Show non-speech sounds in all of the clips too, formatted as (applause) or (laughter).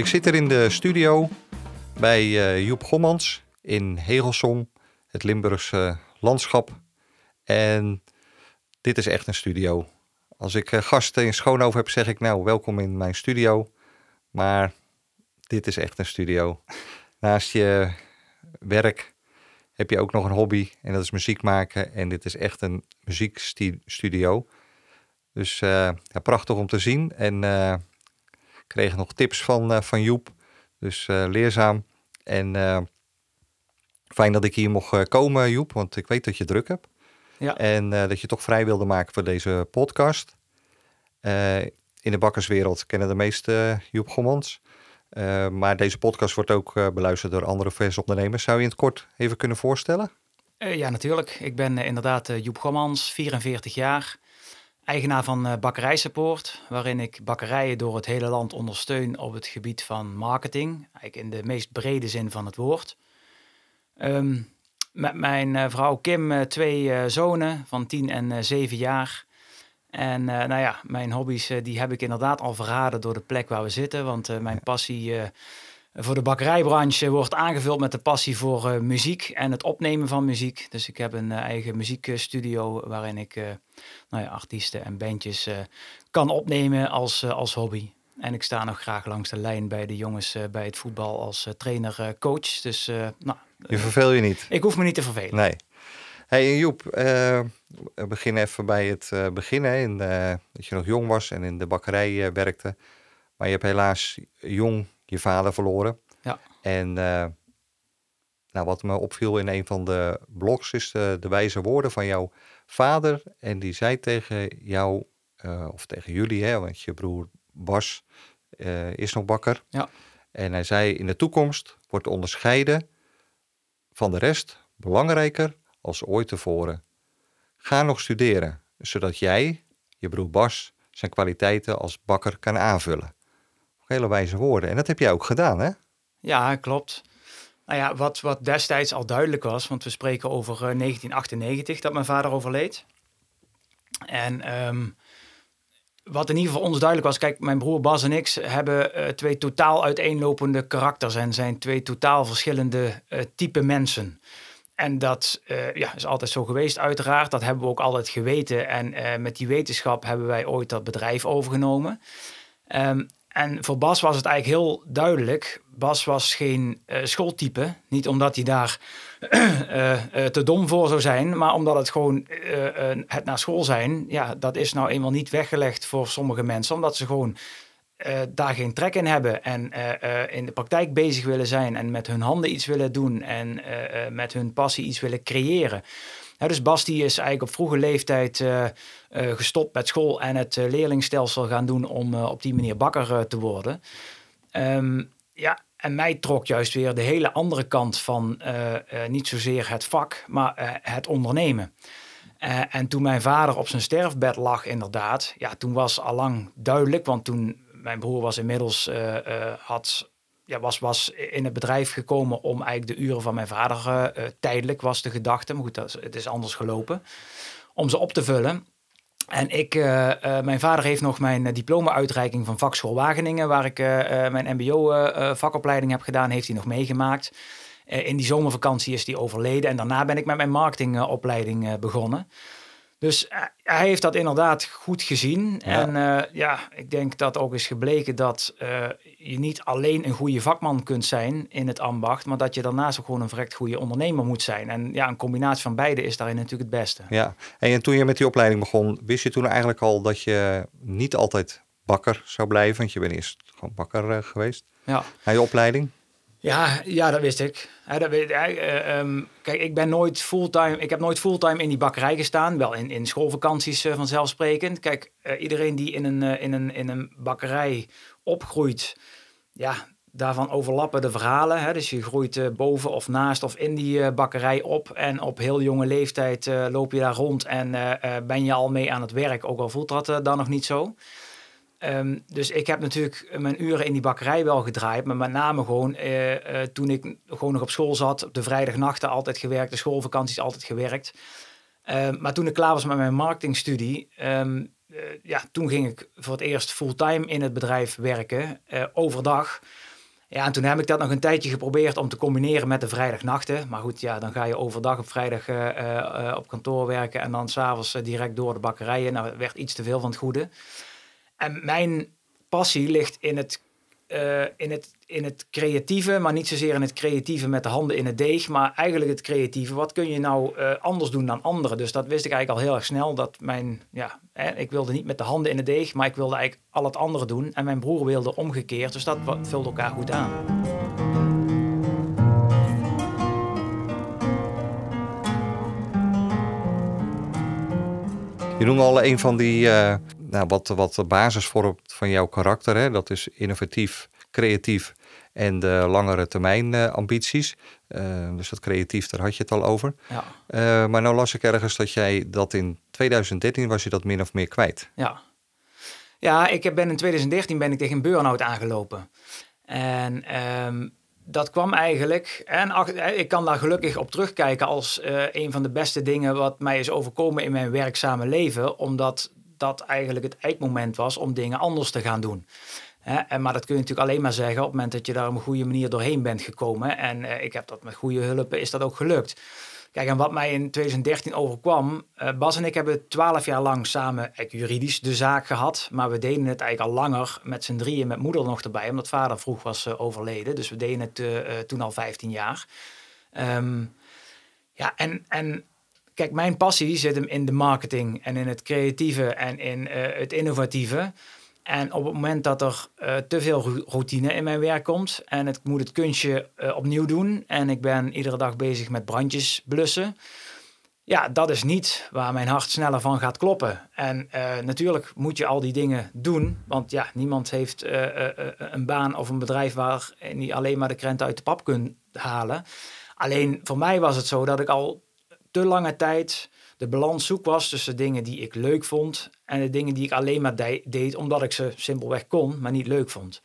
Ik zit er in de studio bij uh, Joep Gommans in Hegelsom, het Limburgse landschap. En dit is echt een studio. Als ik uh, gasten in Schoonhoven heb, zeg ik nou welkom in mijn studio. Maar dit is echt een studio. Naast je werk heb je ook nog een hobby en dat is muziek maken. En dit is echt een muziekstudio. Dus uh, ja, prachtig om te zien. En kreeg nog tips van, uh, van Joep. Dus leerzaam. En fijn dat ik hier mocht komen, Joep. Want ik weet dat je druk hebt. Ja. En dat je toch vrij wilde maken voor deze podcast. in de bakkerswereld kennen de meeste Joep Gommans. Uh, maar deze podcast wordt ook uh, beluisterd door andere versondernemers. Zou je in het kort even kunnen voorstellen? Uh, ja, natuurlijk. Ik ben inderdaad Joep Gommans, 44 jaar. Eigenaar van Bakkerij Support, waarin ik bakkerijen door het hele land ondersteun op het gebied van marketing. Eigenlijk in de meest brede zin van het woord. Um, met mijn vrouw Kim twee zonen van 10 en 7 jaar. En uh, nou ja, mijn hobby's uh, die heb ik inderdaad al verraden door de plek waar we zitten. Want uh, mijn passie voor de bakkerijbranche wordt aangevuld met de passie voor muziek en het opnemen van muziek. Dus ik heb een eigen muziekstudio waarin ik nou ja, artiesten en bandjes kan opnemen als, als hobby. En ik sta nog graag langs de lijn bij de jongens bij het voetbal als trainer-coach. dus nou, je verveel je niet? Ik hoef me niet te vervelen. Nee. Hey Joep, we beginnen even bij het begin. Hè, in de, dat je nog jong was en in de bakkerij werkte. Maar je hebt helaas jong je vader verloren. Ja. En nou, wat me opviel in een van de blogs is de, de wijze woorden van jouw vader. En die zei tegen jou, of tegen jullie, hè, want je broer Bas is nog bakker. Ja. En hij zei, in de toekomst wordt onderscheiden van de rest belangrijker als ooit tevoren. Ga nog studeren, zodat jij, je broer Bas, zijn kwaliteiten als bakker kan aanvullen. Hele wijze woorden. En dat heb jij ook gedaan, hè? Ja, klopt. Nou ja, wat, wat destijds al duidelijk was, want we spreken over 1998 eh, dat mijn vader overleed. En um, wat in ieder geval ons duidelijk was, kijk, mijn broer Bas en ik hebben uh, twee totaal uiteenlopende karakters en zijn twee totaal verschillende uh, type mensen. En dat ja, is altijd zo geweest, uiteraard. Dat hebben we ook altijd geweten. En met die wetenschap hebben wij ooit dat bedrijf overgenomen. Um, en voor Bas was het eigenlijk heel duidelijk. Bas was geen uh, schooltype. Niet omdat hij daar (clears throat) te dom voor zou zijn, maar omdat het gewoon het naar school zijn. Ja, dat is nou eenmaal niet weggelegd voor sommige mensen, omdat ze gewoon daar geen trek in hebben en in de praktijk bezig willen zijn en met hun handen iets willen doen en met hun passie iets willen creëren. Dus Basti is eigenlijk op vroege leeftijd gestopt met school en het leerlingstelsel gaan doen om op die manier bakker te worden. Um, ja, en mij trok juist weer de hele andere kant van niet zozeer het vak, maar het ondernemen. en toen mijn vader op zijn sterfbed lag, inderdaad, ja, toen was allang duidelijk, want toen mijn broer was inmiddels had, ja, was, was in het bedrijf gekomen om eigenlijk de uren van mijn vader uh, tijdelijk was de gedachte. Maar goed, dat het is anders gelopen. Om ze op te vullen. En ik, mijn vader heeft nog mijn diploma-uitreiking van vakschool Wageningen, waar ik mijn MBO-vakopleiding heb gedaan, heeft hij nog meegemaakt. in die zomervakantie is hij overleden en daarna ben ik met mijn marketingopleiding begonnen. Dus uh, hij heeft dat inderdaad goed gezien. En uh, ja, ik denk dat ook is gebleken dat uh, je niet alleen een goede vakman kunt zijn in het ambacht, maar dat je daarnaast ook gewoon een verrekt goede ondernemer moet zijn. En ja, een combinatie van beide is daarin natuurlijk het beste. Ja, en toen je met die opleiding begon, wist je toen eigenlijk al dat je niet altijd bakker zou blijven? Want je bent eerst gewoon bakker geweest. Ja. Na je opleiding? Ja, ja, dat wist ik. dat weet, uh, um, kijk, ik ben nooit fulltime. Ik heb nooit fulltime in die bakkerij gestaan. Wel in, in schoolvakanties uh, vanzelfsprekend. Kijk, uh, iedereen die in een, in, een, in een bakkerij opgroeit, ja, daarvan overlappen de verhalen. Hè? Dus je groeit boven of naast of in die bakkerij op. En op heel jonge leeftijd loop je daar rond en ben je al mee aan het werk. Ook al voelt dat dan nog niet zo. Ehm, dus ik heb natuurlijk mijn uren in die bakkerij wel gedraaid, maar met name gewoon uh, uh, toen ik gewoon nog op school zat, op de vrijdagnachten altijd gewerkt, de schoolvakanties altijd gewerkt. Um, maar toen ik klaar was met mijn marketingstudie, uh, ja, toen ging ik voor het eerst fulltime in het bedrijf werken, overdag. Ja, en toen heb ik dat nog een tijdje geprobeerd om te combineren met de vrijdagnachten. Maar goed, ja, dan ga je overdag op vrijdag op kantoor werken en dan s'avonds direct door de bakkerijen. Nou, het werd iets te veel van het goede. En mijn passie ligt in het, uh, in, het, in het creatieve, maar niet zozeer in het creatieve met de handen in het deeg, maar eigenlijk het creatieve. Wat kun je nou uh, anders doen dan anderen? Dus dat wist ik eigenlijk al heel erg snel. Dat mijn, ja, hè, ik wilde niet met de handen in het deeg, maar ik wilde eigenlijk al het andere doen. En mijn broer wilde omgekeerd, dus dat vulde elkaar goed aan. Je noemde al een van die uh, nou, wat, wat de basis vormt van jouw karakter. Hè? Dat is innovatief, creatief en de langere termijn uh, ambities. Uh, dus dat creatief, daar had je het al over. Ja. Uh, maar nou las ik ergens dat jij dat in 2013 was je dat min of meer kwijt. Ja, ja ik ben in 2013 ben ik tegen een burn-out aangelopen. En um, dat kwam eigenlijk, en ik kan daar gelukkig op terugkijken als een van de beste dingen wat mij is overkomen in mijn werkzame leven, omdat dat eigenlijk het eikmoment was om dingen anders te gaan doen. en, maar dat kun je natuurlijk alleen maar zeggen op het moment dat je daar op een goede manier doorheen bent gekomen. En uh, ik heb dat met goede hulp, is dat ook gelukt. Kijk, en wat mij in 2013 overkwam, uh, Bas en ik hebben twaalf jaar lang samen juridisch de zaak gehad. Maar we deden het eigenlijk al langer met z'n drieën, met moeder nog erbij, omdat vader vroeg was overleden. Dus we deden het toen al 15 jaar. Um, ja, en, en Kijk, mijn passie zit hem in de marketing en in het creatieve en in uh, het innovatieve. En op het moment dat er uh, te veel routine in mijn werk komt en ik moet het kunstje uh, opnieuw doen en ik ben iedere dag bezig met brandjes blussen, ja, dat is niet waar mijn hart sneller van gaat kloppen. En natuurlijk moet je al die dingen doen, want ja, niemand heeft een baan of een bedrijf waar je alleen maar de krenten uit de pap kunt halen. Alleen voor mij was het zo dat ik al te lange tijd de balans zoek was tussen dingen die ik leuk vond en de dingen die ik alleen maar deed omdat ik ze simpelweg kon, maar niet leuk vond.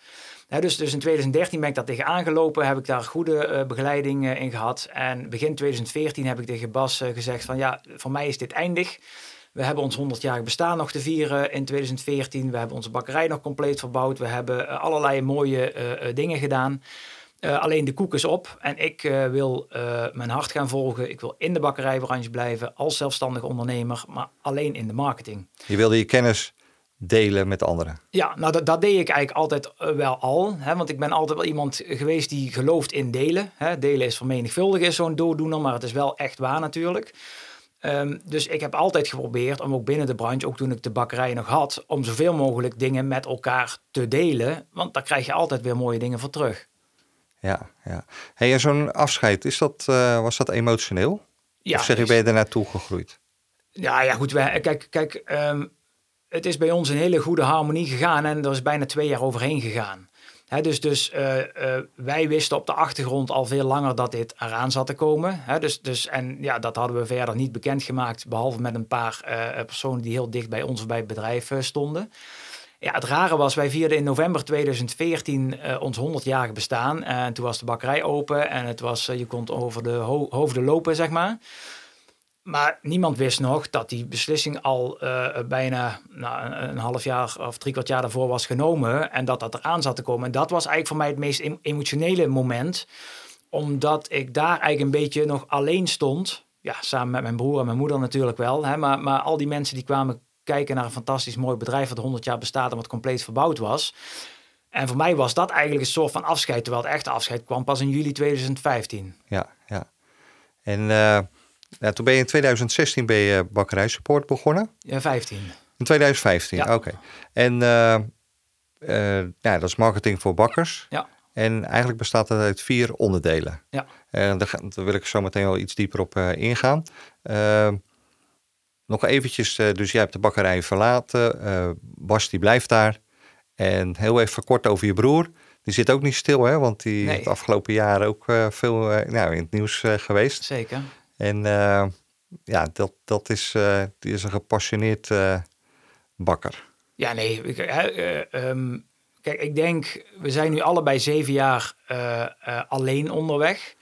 dus, dus in 2013 ben ik daar tegen aangelopen, heb ik daar goede uh, begeleiding uh, in gehad. En begin 2014 heb ik tegen Bas uh, gezegd van ja, voor mij is dit eindig. We hebben ons 100-jarig bestaan nog te vieren in 2014. We hebben onze bakkerij nog compleet verbouwd. We hebben allerlei mooie dingen gedaan. Uh, alleen de koek is op en ik uh, wil uh, mijn hart gaan volgen. Ik wil in de bakkerijbranche blijven als zelfstandig ondernemer, maar alleen in de marketing. Je wilde je kennis delen met anderen? Ja, nou dat, dat deed ik eigenlijk altijd wel al. Hè, want ik ben altijd wel iemand geweest die gelooft in delen. Hè. Delen is vermenigvuldig is zo'n dooddoener, maar het is wel echt waar natuurlijk. Um, dus ik heb altijd geprobeerd om ook binnen de branche, ook toen ik de bakkerij nog had, om zoveel mogelijk dingen met elkaar te delen. Want daar krijg je altijd weer mooie dingen voor terug ja, ja. Hey, en zo'n afscheid, is dat, uh, was dat emotioneel? Ja, of zeg je, ben je er naartoe gegroeid? Ja, ja goed. Wij, kijk, kijk um, het is bij ons een hele goede harmonie gegaan en er is bijna twee jaar overheen gegaan. He, dus dus uh, uh, wij wisten op de achtergrond al veel langer dat dit eraan zat te komen. He, dus, dus, en ja, dat hadden we verder niet bekendgemaakt, behalve met een paar uh, personen die heel dicht bij ons bij het bedrijf stonden. Ja, het rare was, wij vierden in november 2014 uh, ons 100-jarig bestaan. En toen was de bakkerij open en het was, uh, je kon over de ho hoofden lopen, zeg maar. Maar niemand wist nog dat die beslissing al bijna nou, een, half jaar of drie kwart jaar daarvoor was genomen. En dat dat eraan zat te komen. En dat was eigenlijk voor mij het meest emotionele moment. Omdat ik daar eigenlijk een beetje nog alleen stond. Ja, samen met mijn broer en mijn moeder natuurlijk wel. Hè, maar, maar al die mensen die kwamen kijken naar een fantastisch mooi bedrijf dat 100 jaar bestaat en wat compleet verbouwd was. En voor mij was dat eigenlijk een soort van afscheid, terwijl het echte afscheid kwam pas in juli 2015. Ja, ja. En uh, ja, toen ben je in 2016 ben je bakkerijsupport begonnen? Ja, 15. In 2015, ja. oké. En uh, uh, ja, dat is marketing voor bakkers. Ja. En eigenlijk bestaat het uit vier onderdelen. Ja. En daar, daar wil ik zo meteen wel iets dieper op eh, ingaan. Nog eventjes, eh, dus jij hebt de bakkerij verlaten. eh Bas die blijft daar. En heel even kort over je broer. Die zit ook niet stil, hè? Want die Nee. is de afgelopen jaren ook eh, veel nou, in het nieuws geweest. Zeker. En ja, dat, dat is, die is een gepassioneerd bakker. Ja, nee. ik- eh, ehm, kijk, ik denk, we zijn nu allebei zeven jaar alleen onderweg.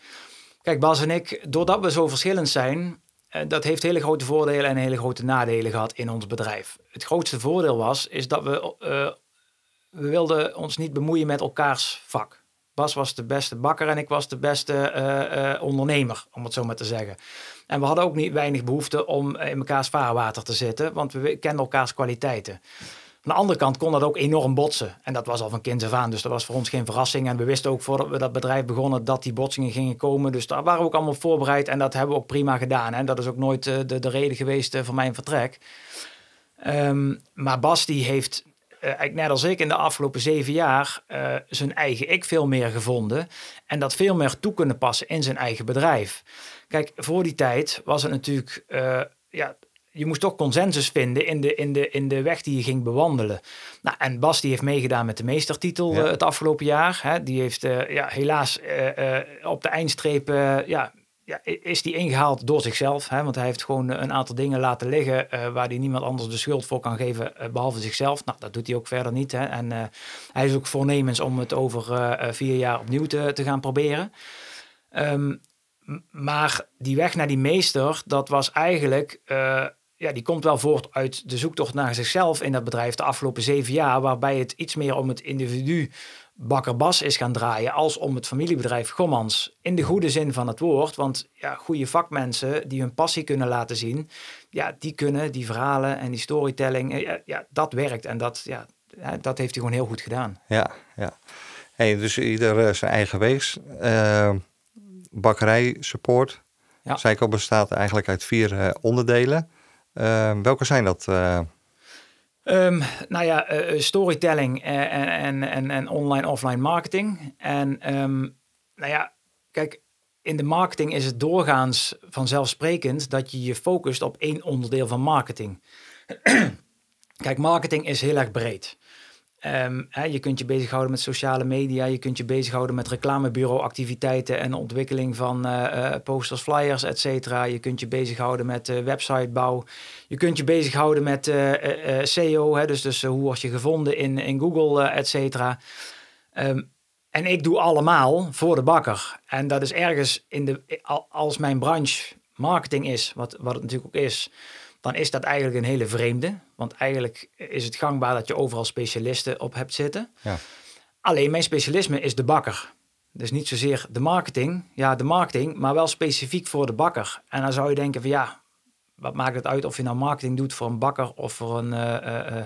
Kijk, Bas en ik, doordat we zo verschillend zijn, dat heeft hele grote voordelen en hele grote nadelen gehad in ons bedrijf. Het grootste voordeel was, is dat we, eh, we wilden ons niet bemoeien met elkaars vak. Bas was de beste bakker en ik was de beste eh, eh, ondernemer, om het zo maar te zeggen. En we hadden ook niet weinig behoefte om in mekaars vaarwater te zitten, want we kenden elkaars kwaliteiten. Aan de andere kant kon dat ook enorm botsen. En dat was al van kinds af aan. Dus dat was voor ons geen verrassing. En we wisten ook voordat we dat bedrijf begonnen dat die botsingen gingen komen. Dus daar waren we ook allemaal voorbereid. En dat hebben we ook prima gedaan. En dat is ook nooit eh, de, de reden geweest eh, voor mijn vertrek. Ehm, maar Bas die heeft, eh, eigenlijk net als ik in de afgelopen zeven jaar, zijn eigen ik veel meer gevonden. En dat veel meer toe kunnen passen in zijn eigen bedrijf. Kijk, voor die tijd was het natuurlijk, ja, je moest toch consensus vinden in de, in de, in de weg die je ging bewandelen. Nou, en Bas die heeft meegedaan met de meestertitel Ja. eh, het afgelopen jaar. Hè. Die heeft eh, ja, helaas eh, op de eindstreep ja, ja, is die ingehaald door zichzelf. Hè, want hij heeft gewoon een aantal dingen laten liggen waar hij niemand anders de schuld voor kan geven, eh, behalve zichzelf. Nou, dat doet hij ook verder niet. Hè. En hij is ook voornemens om het over vier jaar opnieuw te, te gaan proberen. Ehm, maar die weg naar die meester, dat was eigenlijk, ja, die komt wel voort uit de zoektocht naar zichzelf in dat bedrijf de afgelopen zeven jaar, waarbij het iets meer om het individu Bakker Bas is gaan draaien als om het familiebedrijf Gommans. In de goede zin van het woord, want ja, goede vakmensen die hun passie kunnen laten zien, ja, die kunnen die verhalen en die storytelling, eh, ja, ja, dat werkt en dat, ja, dat heeft hij gewoon heel goed gedaan. Ja, ja. Hey, dus ieder eh, zijn eigen wees. Eh, bakkerij support. Ja. Al, bestaat eigenlijk uit vier eh, onderdelen. Eh, welke zijn dat? eh? Ehm, nou ja, eh, storytelling eh, en, en, en, en online offline marketing. En ehm, nou ja, kijk, in de marketing is het doorgaans vanzelfsprekend dat je je focust op één onderdeel van marketing. (clears throat) kijk, marketing is heel erg breed. Ehm, hè, je kunt je bezighouden met sociale media, je kunt je bezighouden met reclamebureauactiviteiten en ontwikkeling van eh, eh, posters, flyers, et cetera. Je kunt je bezighouden met eh, websitebouw. Je kunt je bezighouden met eh, SEO, hè, dus, dus hoe word je gevonden in, in Google, et cetera. Ehm, en ik doe allemaal voor de bakker. En dat is ergens in de, al- als mijn branche marketing is, wat, wat het natuurlijk ook is, dan is dat eigenlijk een hele vreemde. Want eigenlijk is het gangbaar dat je overal specialisten op hebt zitten. Ja. Alleen mijn specialisme is de bakker. Dus niet zozeer de marketing, ja, de marketing, maar wel specifiek voor de bakker. En dan zou je denken van ja, wat maakt het uit of je nou marketing doet voor een bakker of voor een, eh,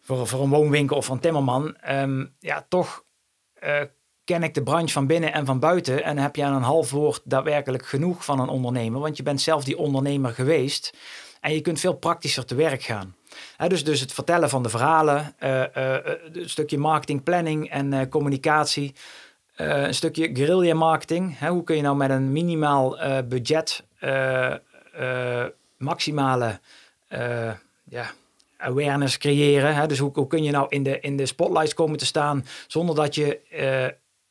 voor, voor een woonwinkel of voor een timmerman. Ehm, ja, toch ken ik de branche van binnen en van buiten. En heb je aan een half woord daadwerkelijk genoeg van een ondernemer. Want je bent zelf die ondernemer geweest. En je kunt veel praktischer te werk gaan. Dus, dus het vertellen van de verhalen, eh, eh, eh, een stukje marketing, planning en communicatie. Een stukje guerrilla marketing. Hoe kun je nou met een minimaal budget maximale awareness creëren? Dus hoe, kun je nou in de, in de spotlights komen te staan zonder dat je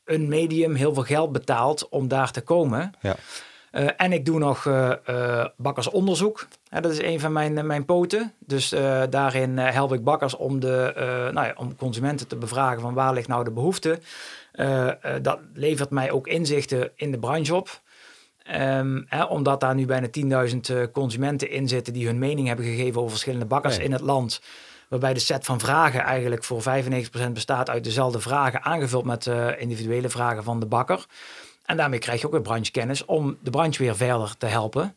een medium heel veel geld betaalt om daar te komen? Ja. Eh, en ik doe nog eh, eh, bakkersonderzoek. Dat is een van mijn, mijn poten. Dus daarin help ik bakkers om, de, nou ja, om consumenten te bevragen van waar ligt nou de behoefte. Eh, eh, dat levert mij ook inzichten in de branche op. Ehm, hè, omdat daar nu bijna 10.000 eh, consumenten in zitten die hun mening hebben gegeven over verschillende bakkers Nee. in het land. Waarbij de set van vragen eigenlijk voor 95% bestaat uit dezelfde vragen, aangevuld met individuele vragen van de bakker. En daarmee krijg je ook weer branchekennis om de branche weer verder te helpen.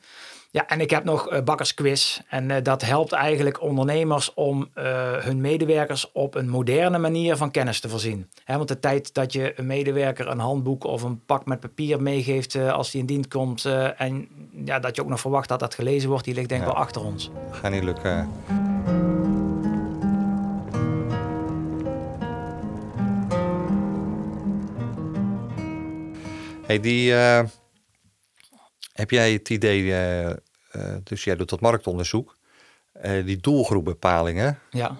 Ja, en ik heb nog eh, bakkersquiz. En eh, dat helpt eigenlijk ondernemers om eh, hun medewerkers op een moderne manier van kennis te voorzien. Want de tijd dat je een medewerker een handboek of een pak met papier meegeeft als die in dienst komt. en ja, dat je ook nog verwacht dat dat gelezen wordt, die ligt denk ik Ja. wel achter ons. Gaat niet lukken. Hey, die, eh, heb jij het idee, eh, eh, dus jij doet dat marktonderzoek, die doelgroepbepalingen. Ja.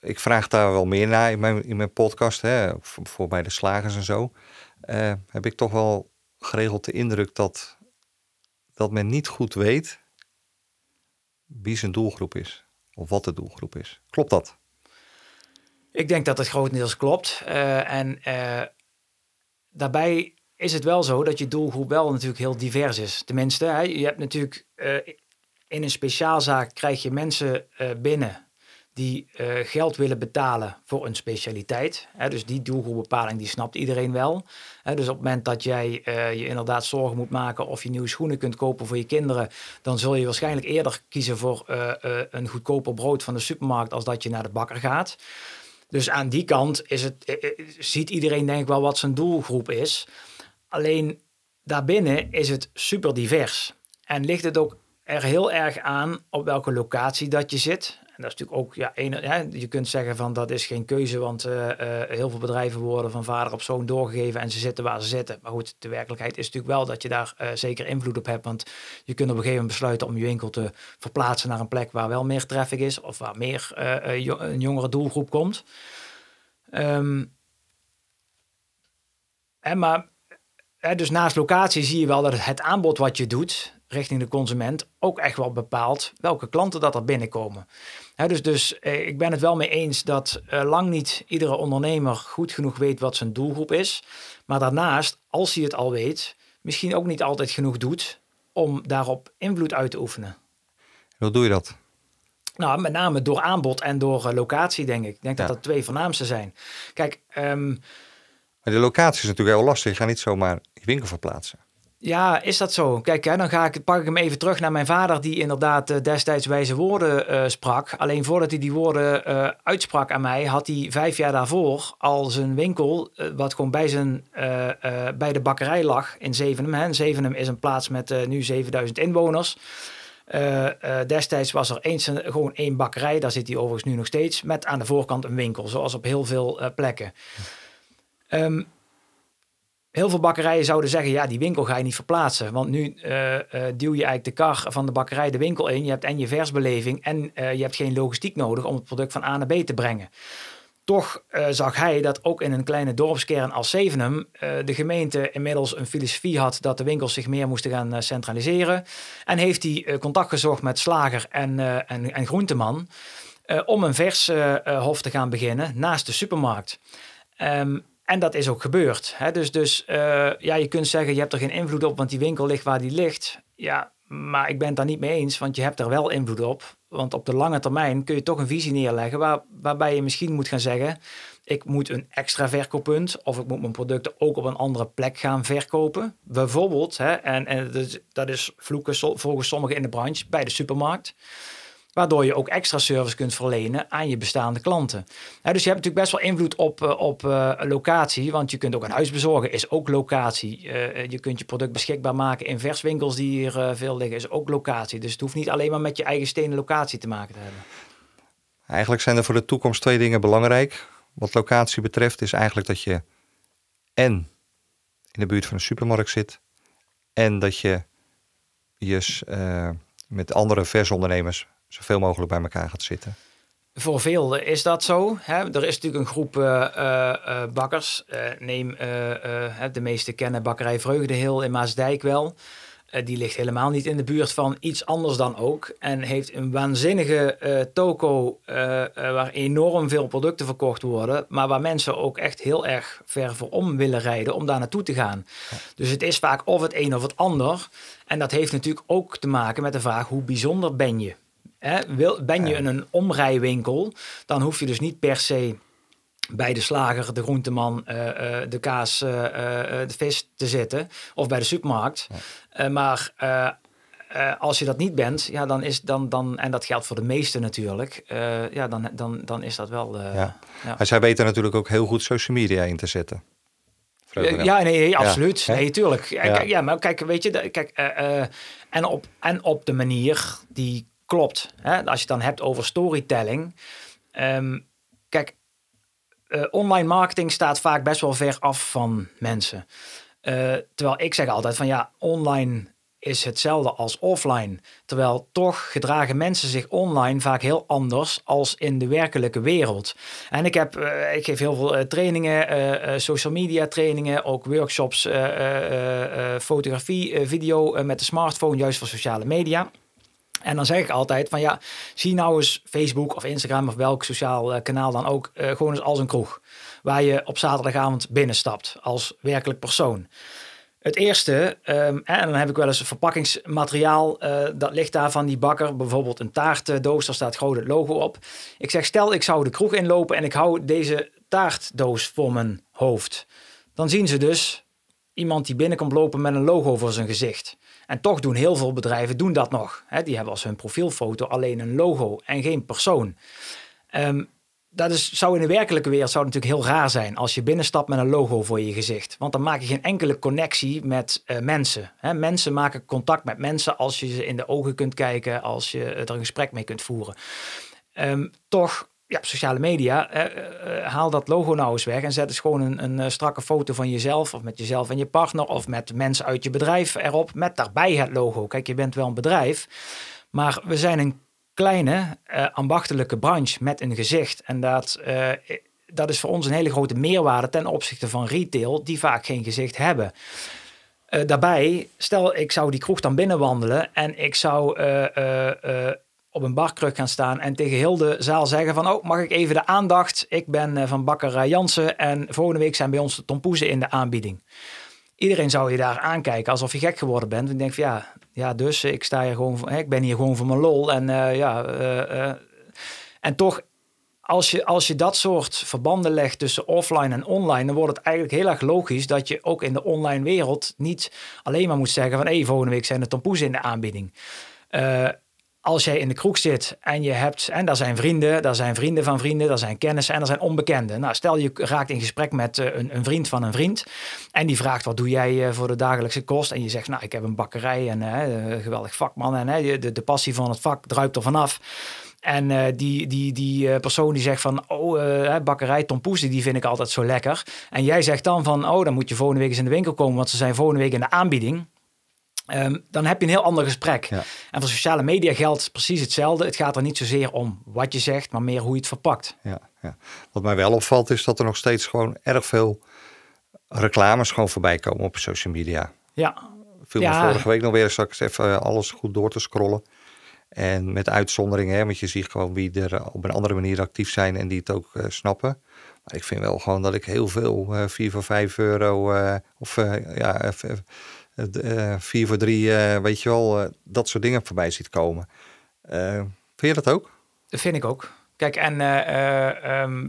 Ik vraag daar wel meer naar in mijn, in mijn podcast, hè, voor, voor bij de slagers en zo. Heb ik toch wel geregeld de indruk dat, dat men niet goed weet wie zijn doelgroep is. Of wat de doelgroep is. Klopt dat? Ik denk dat het grotendeels klopt. En daarbij is het wel zo dat je doelgroep wel natuurlijk heel divers is. Tenminste, hè, je hebt natuurlijk eh, in een speciaalzaak krijg je mensen eh, binnen die eh, geld willen betalen voor een specialiteit. Hè, dus die doelgroepbepaling die snapt iedereen wel. Hè, dus op het moment dat jij je inderdaad zorgen moet maken of je nieuwe schoenen kunt kopen voor je kinderen, dan zul je waarschijnlijk eerder kiezen voor een goedkoper brood van de supermarkt als dat je naar de bakker gaat. Dus aan die kant is het, eh, eh, ziet iedereen denk ik wel wat zijn doelgroep is. Alleen daarbinnen is het super divers. En ligt het ook er heel erg aan op welke locatie dat je zit. En dat is natuurlijk ook, ja, je kunt zeggen van dat is geen keuze, want eh, eh, heel veel bedrijven worden van vader op zoon doorgegeven en ze zitten waar ze zitten. Maar goed, de werkelijkheid is natuurlijk wel dat je daar eh, zeker invloed op hebt, want je kunt op een gegeven moment besluiten om je winkel te verplaatsen naar een plek waar wel meer traffic is of waar meer een jongere doelgroep komt. Ehm, hè, maar dus naast locatie zie je wel dat het aanbod wat je doet richting de consument ook echt wel bepaalt welke klanten dat er binnenkomen. Dus dus eh, ik ben het wel mee eens dat eh, lang niet iedere ondernemer goed genoeg weet wat zijn doelgroep is. Maar daarnaast, als hij het al weet, misschien ook niet altijd genoeg doet om daarop invloed uit te oefenen. Hoe doe je dat? Nou, met name door aanbod en door eh, locatie, denk ik. Ik denk Ja. dat dat twee voornaamste zijn. Kijk, ehm, Maar de locatie is natuurlijk heel lastig. Je gaat niet zomaar je winkel verplaatsen. Ja, is dat zo? Kijk, dan ga ik, pak ik hem even terug naar mijn vader, die inderdaad eh, destijds wijze woorden eh, sprak. Alleen voordat hij die woorden eh, uitsprak aan mij, had hij vijf jaar daarvoor al zijn winkel, wat gewoon bij, zijn, bij de bakkerij lag in Zevenum. Hè. En Zevenum is een plaats met nu 7000 inwoners. Destijds was er eens een, gewoon één bakkerij, daar zit hij overigens nu nog steeds, met aan de voorkant een winkel, zoals op heel veel plekken. Ehm, heel veel bakkerijen zouden zeggen, ja, die winkel ga je niet verplaatsen. Want nu eh, eh, duw je eigenlijk de kar van de bakkerij de winkel in. Je hebt en je versbeleving en eh, je hebt geen logistiek nodig om het product van A naar B te brengen. Toch zag hij dat ook in een kleine dorpskern als Zevenum de gemeente inmiddels een filosofie had dat de winkels zich meer moesten gaan centraliseren. En heeft hij contact gezocht met slager en, en, en groenteman om een vershof hof te gaan beginnen naast de supermarkt. Ehm, en dat is ook gebeurd. Hè? Dus, dus eh, ja, je kunt zeggen, je hebt er geen invloed op, want die winkel ligt waar die ligt. Ja, maar ik ben het daar niet mee eens, want je hebt er wel invloed op. Want op de lange termijn kun je toch een visie neerleggen waar, waarbij je misschien moet gaan zeggen, ik moet een extra verkooppunt of ik moet mijn producten ook op een andere plek gaan verkopen. Bijvoorbeeld, hè, en, en dat is, vloeken volgens sommigen in de branche, bij de supermarkt. Waardoor je ook extra service kunt verlenen aan je bestaande klanten. Hè, dus je hebt natuurlijk best wel invloed op, eh, op eh, locatie. Want je kunt ook een huis bezorgen, is ook locatie. Eh, je kunt je product beschikbaar maken in verswinkels die hier veel liggen, is ook locatie. Dus het hoeft niet alleen maar met je eigen stenen locatie te maken te hebben. Eigenlijk zijn er voor de toekomst twee dingen belangrijk. Wat locatie betreft is eigenlijk dat je en in de buurt van een supermarkt zit. En dat je je met andere versondernemers zoveel mogelijk bij elkaar gaat zitten. Voor veel is dat zo. Hè? Er is natuurlijk een groep eh, eh, eh, bakkers. Neem de meeste kennen bakkerij Vreugdeheel in Maasdijk wel. Die ligt helemaal niet in de buurt van iets anders dan ook. En heeft een waanzinnige toko waar enorm veel producten verkocht worden. Maar waar mensen ook echt heel erg ver voor om willen rijden om daar naartoe te gaan. Dus het is vaak of het een of het ander. En dat heeft natuurlijk ook te maken met de vraag hoe bijzonder ben je? Hè, wil, ben je in een omrijwinkel, dan hoef je dus niet per se bij de slager, de groenteman, eh, eh, de kaas, eh, de vis te zitten. Of bij de supermarkt. Maar als je dat niet bent, ja, dan is dan, dan, en dat geldt voor de meesten natuurlijk, ja, dan, dan, dan is dat wel. Ja. ja. Zij weten natuurlijk ook heel goed social media in te zetten. Ja, nee, absoluut. nee, tuurlijk. Ja. Ja. Maar kijk, weet je, kijk, en, op, en op de manier die klopt. Hè? Als je het dan hebt over storytelling. Ehm, kijk, uh, online marketing staat vaak best wel ver af van mensen. Uh, terwijl ik zeg altijd van ja, online is hetzelfde als offline. Terwijl toch gedragen mensen zich online vaak heel anders als in de werkelijke wereld. En ik, heb, uh, ik geef heel veel trainingen, social media trainingen, ook workshops, fotografie, video met de smartphone, juist voor sociale media. En dan zeg ik altijd van ja, zie nou eens Facebook of Instagram of welk sociaal kanaal dan ook gewoon eens als een kroeg. Waar je op zaterdagavond binnenstapt als werkelijk persoon. Het eerste, um, en dan heb ik wel eens een verpakkingsmateriaal, uh, dat ligt daar van die bakker, bijvoorbeeld een taartdoos, daar staat groot het logo op. Ik zeg, stel ik zou de kroeg inlopen en ik hou deze taartdoos voor mijn hoofd. Dan zien ze dus iemand die binnenkomt lopen met een logo voor zijn gezicht. En toch doen heel veel bedrijven doen dat nog. Hè? Die hebben als hun profielfoto alleen een logo en geen persoon. Um, dat is, zou in de werkelijke wereld zou natuurlijk heel raar zijn als je binnenstapt met een logo voor je gezicht. Want dan maak je geen enkele connectie met uh, mensen. Hè? Mensen maken contact met mensen als je ze in de ogen kunt kijken, als je er een gesprek mee kunt voeren. Um, toch, ja, sociale media, uh, uh, haal dat logo nou eens weg en zet eens gewoon een, een strakke foto van jezelf of met jezelf en je partner of met mensen uit je bedrijf erop met daarbij het logo. Kijk, je bent wel een bedrijf, maar we zijn een kleine ambachtelijke branche met een gezicht. En dat, dat is voor ons een hele grote meerwaarde ten opzichte van retail, die vaak geen gezicht hebben. Daarbij, stel ik zou die kroeg dan binnenwandelen en ik zou op een barkruk gaan staan en tegen heel de zaal zeggen van, oh, mag ik even de aandacht? Ik ben van bakker Jansen en volgende week zijn bij ons de tompoezen in de aanbieding. Iedereen zou je daar aankijken alsof je gek geworden bent. Ik denk van ja, ja, dus ik sta hier gewoon, hè, ik ben hier gewoon voor mijn lol. En uh, ja, uh, en toch, als je, als je dat soort verbanden legt tussen offline en online, dan wordt het eigenlijk heel erg logisch dat je ook in de online wereld niet alleen maar moet zeggen van hey, volgende week zijn de tompoes in de aanbieding als jij in de kroeg zit en je hebt, en daar zijn vrienden, daar zijn vrienden van vrienden, daar zijn kennissen en er zijn onbekenden. Nou, stel je raakt in gesprek met uh, een, een, vriend van een vriend en die vraagt wat doe jij uh, voor de dagelijkse kost en je zegt, nou, ik heb een bakkerij en uh, geweldig vakman en de, de passie van het vak druipt er vanaf. En die, die, die persoon die zegt van, oh, uh, bakkerij Tompoes, die vind ik altijd zo lekker. En jij zegt dan van, oh, dan moet je volgende week eens in de winkel komen, want ze zijn volgende week in de aanbieding. Um, dan heb je een heel ander gesprek. Ja. En voor sociale media geldt precies hetzelfde. Het gaat er niet zozeer om wat je zegt, maar meer hoe je het verpakt. Ja, ja. Wat mij wel opvalt is dat er nog steeds gewoon erg veel reclames gewoon voorbij komen op social media. Ja. Viel ja. vorige week nog weer straks even alles goed door te scrollen. En met uitzonderingen, hè, want je ziet gewoon wie er op een andere manier actief zijn en die het ook uh, snappen. Maar ik vind wel gewoon dat ik heel veel, uh, 4 voor 5 euro uh, of ja, 4 voor 3, weet je wel, dat soort dingen voorbij ziet komen. vind je dat ook? Dat vind ik ook. Kijk, en um,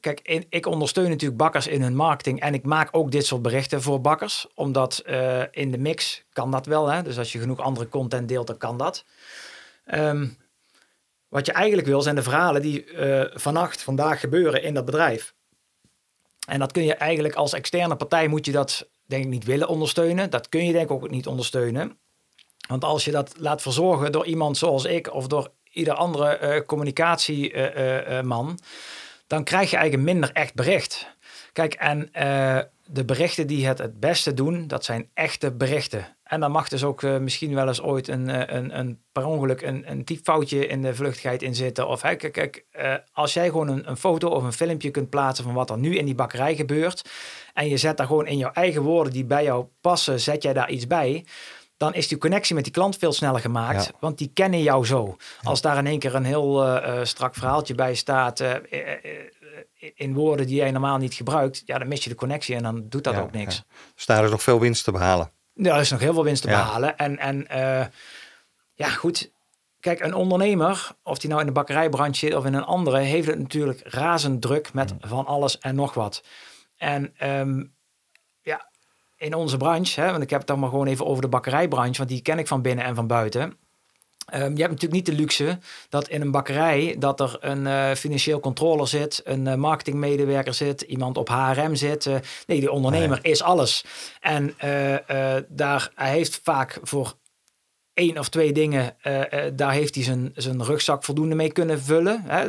kijk, ik ondersteun natuurlijk bakkers in hun marketing en ik maak ook dit soort berichten voor bakkers, omdat in de mix kan dat wel. Hè? Dus als je genoeg andere content deelt, dan kan dat. Um, wat je eigenlijk wil zijn de verhalen die uh, vannacht, vandaag gebeuren in dat bedrijf. En dat kun je eigenlijk als externe partij moet je dat denk ik niet willen ondersteunen. Dat kun je denk ik ook niet ondersteunen. Want als je dat laat verzorgen door iemand zoals ik of door ieder andere uh, communicatieman, dan krijg je eigenlijk minder echt bericht. Kijk, en de berichten die het het beste doen, dat zijn echte berichten. En dan mag dus ook uh, misschien wel eens ooit een, uh, een, een per ongeluk een, een typfoutje in de vluchtigheid in zitten. Of hè, kijk, kijk uh, als jij gewoon een, een, foto of een filmpje kunt plaatsen van wat er nu in die bakkerij gebeurt. En je zet daar gewoon in jouw eigen woorden die bij jou passen, zet jij daar iets bij dan is die connectie met die klant veel sneller gemaakt. Ja. Want die kennen jou zo. Ja. Als daar in één keer een heel uh, strak verhaaltje bij staat. Uh, in woorden die jij normaal niet gebruikt. Ja, dan mis je de connectie en dan doet dat ja, ook niks. Dus daar is nog veel winst te behalen. Ja, er is nog heel veel winst te behalen. En, en ja, goed. Kijk, een ondernemer, of die nou in de bakkerijbranche zit of in een andere, heeft het natuurlijk razend druk met mm. van alles en nog wat. En um, ja, in onze branche, hè, want ik heb het dan maar gewoon even over de bakkerijbranche, want die ken ik van binnen en van buiten. Um, je hebt natuurlijk niet de luxe dat in een bakkerij dat er een uh, financieel controller zit, een uh, marketingmedewerker zit, iemand op HRM zit. Uh, nee, die ondernemer nee. is alles. En daar hij heeft vaak voor één of twee dingen, daar heeft hij zijn, zijn rugzak voldoende mee kunnen vullen. Hè?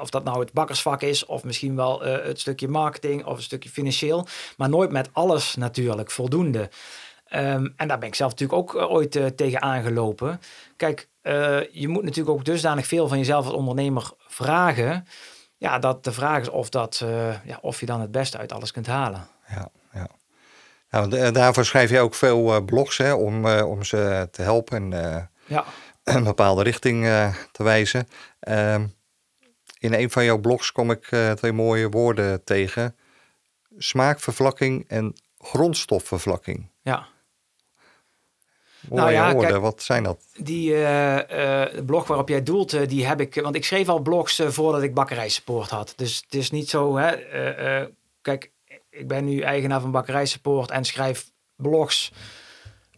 of dat nou het bakkersvak is, of misschien wel het stukje marketing of een stukje financieel. Maar nooit met alles natuurlijk voldoende. Ehm, en daar ben ik zelf natuurlijk ook ooit tegen aangelopen. Kijk, je moet natuurlijk ook dusdanig veel van jezelf als ondernemer vragen ja, dat de vraag is of, dat, uh, ja, of je dan het beste uit alles kunt halen. Ja, ja. Nou, daarvoor schrijf je ook veel blogs hè, om, om ze te helpen en ja. (clears throat) een bepaalde richting te wijzen. Ehm, in een van jouw blogs kom ik twee mooie woorden tegen. Smaakvervlakking en grondstofvervlakking. Ja nou ja, wat zijn dat? Die uh, blog waarop jij doelt, uh, die heb ik... Want ik schreef al blogs voordat ik bakkerijsupport had. Dus het is niet zo... Hè, kijk, ik ben nu eigenaar van bakkerijsupport en schrijf blogs...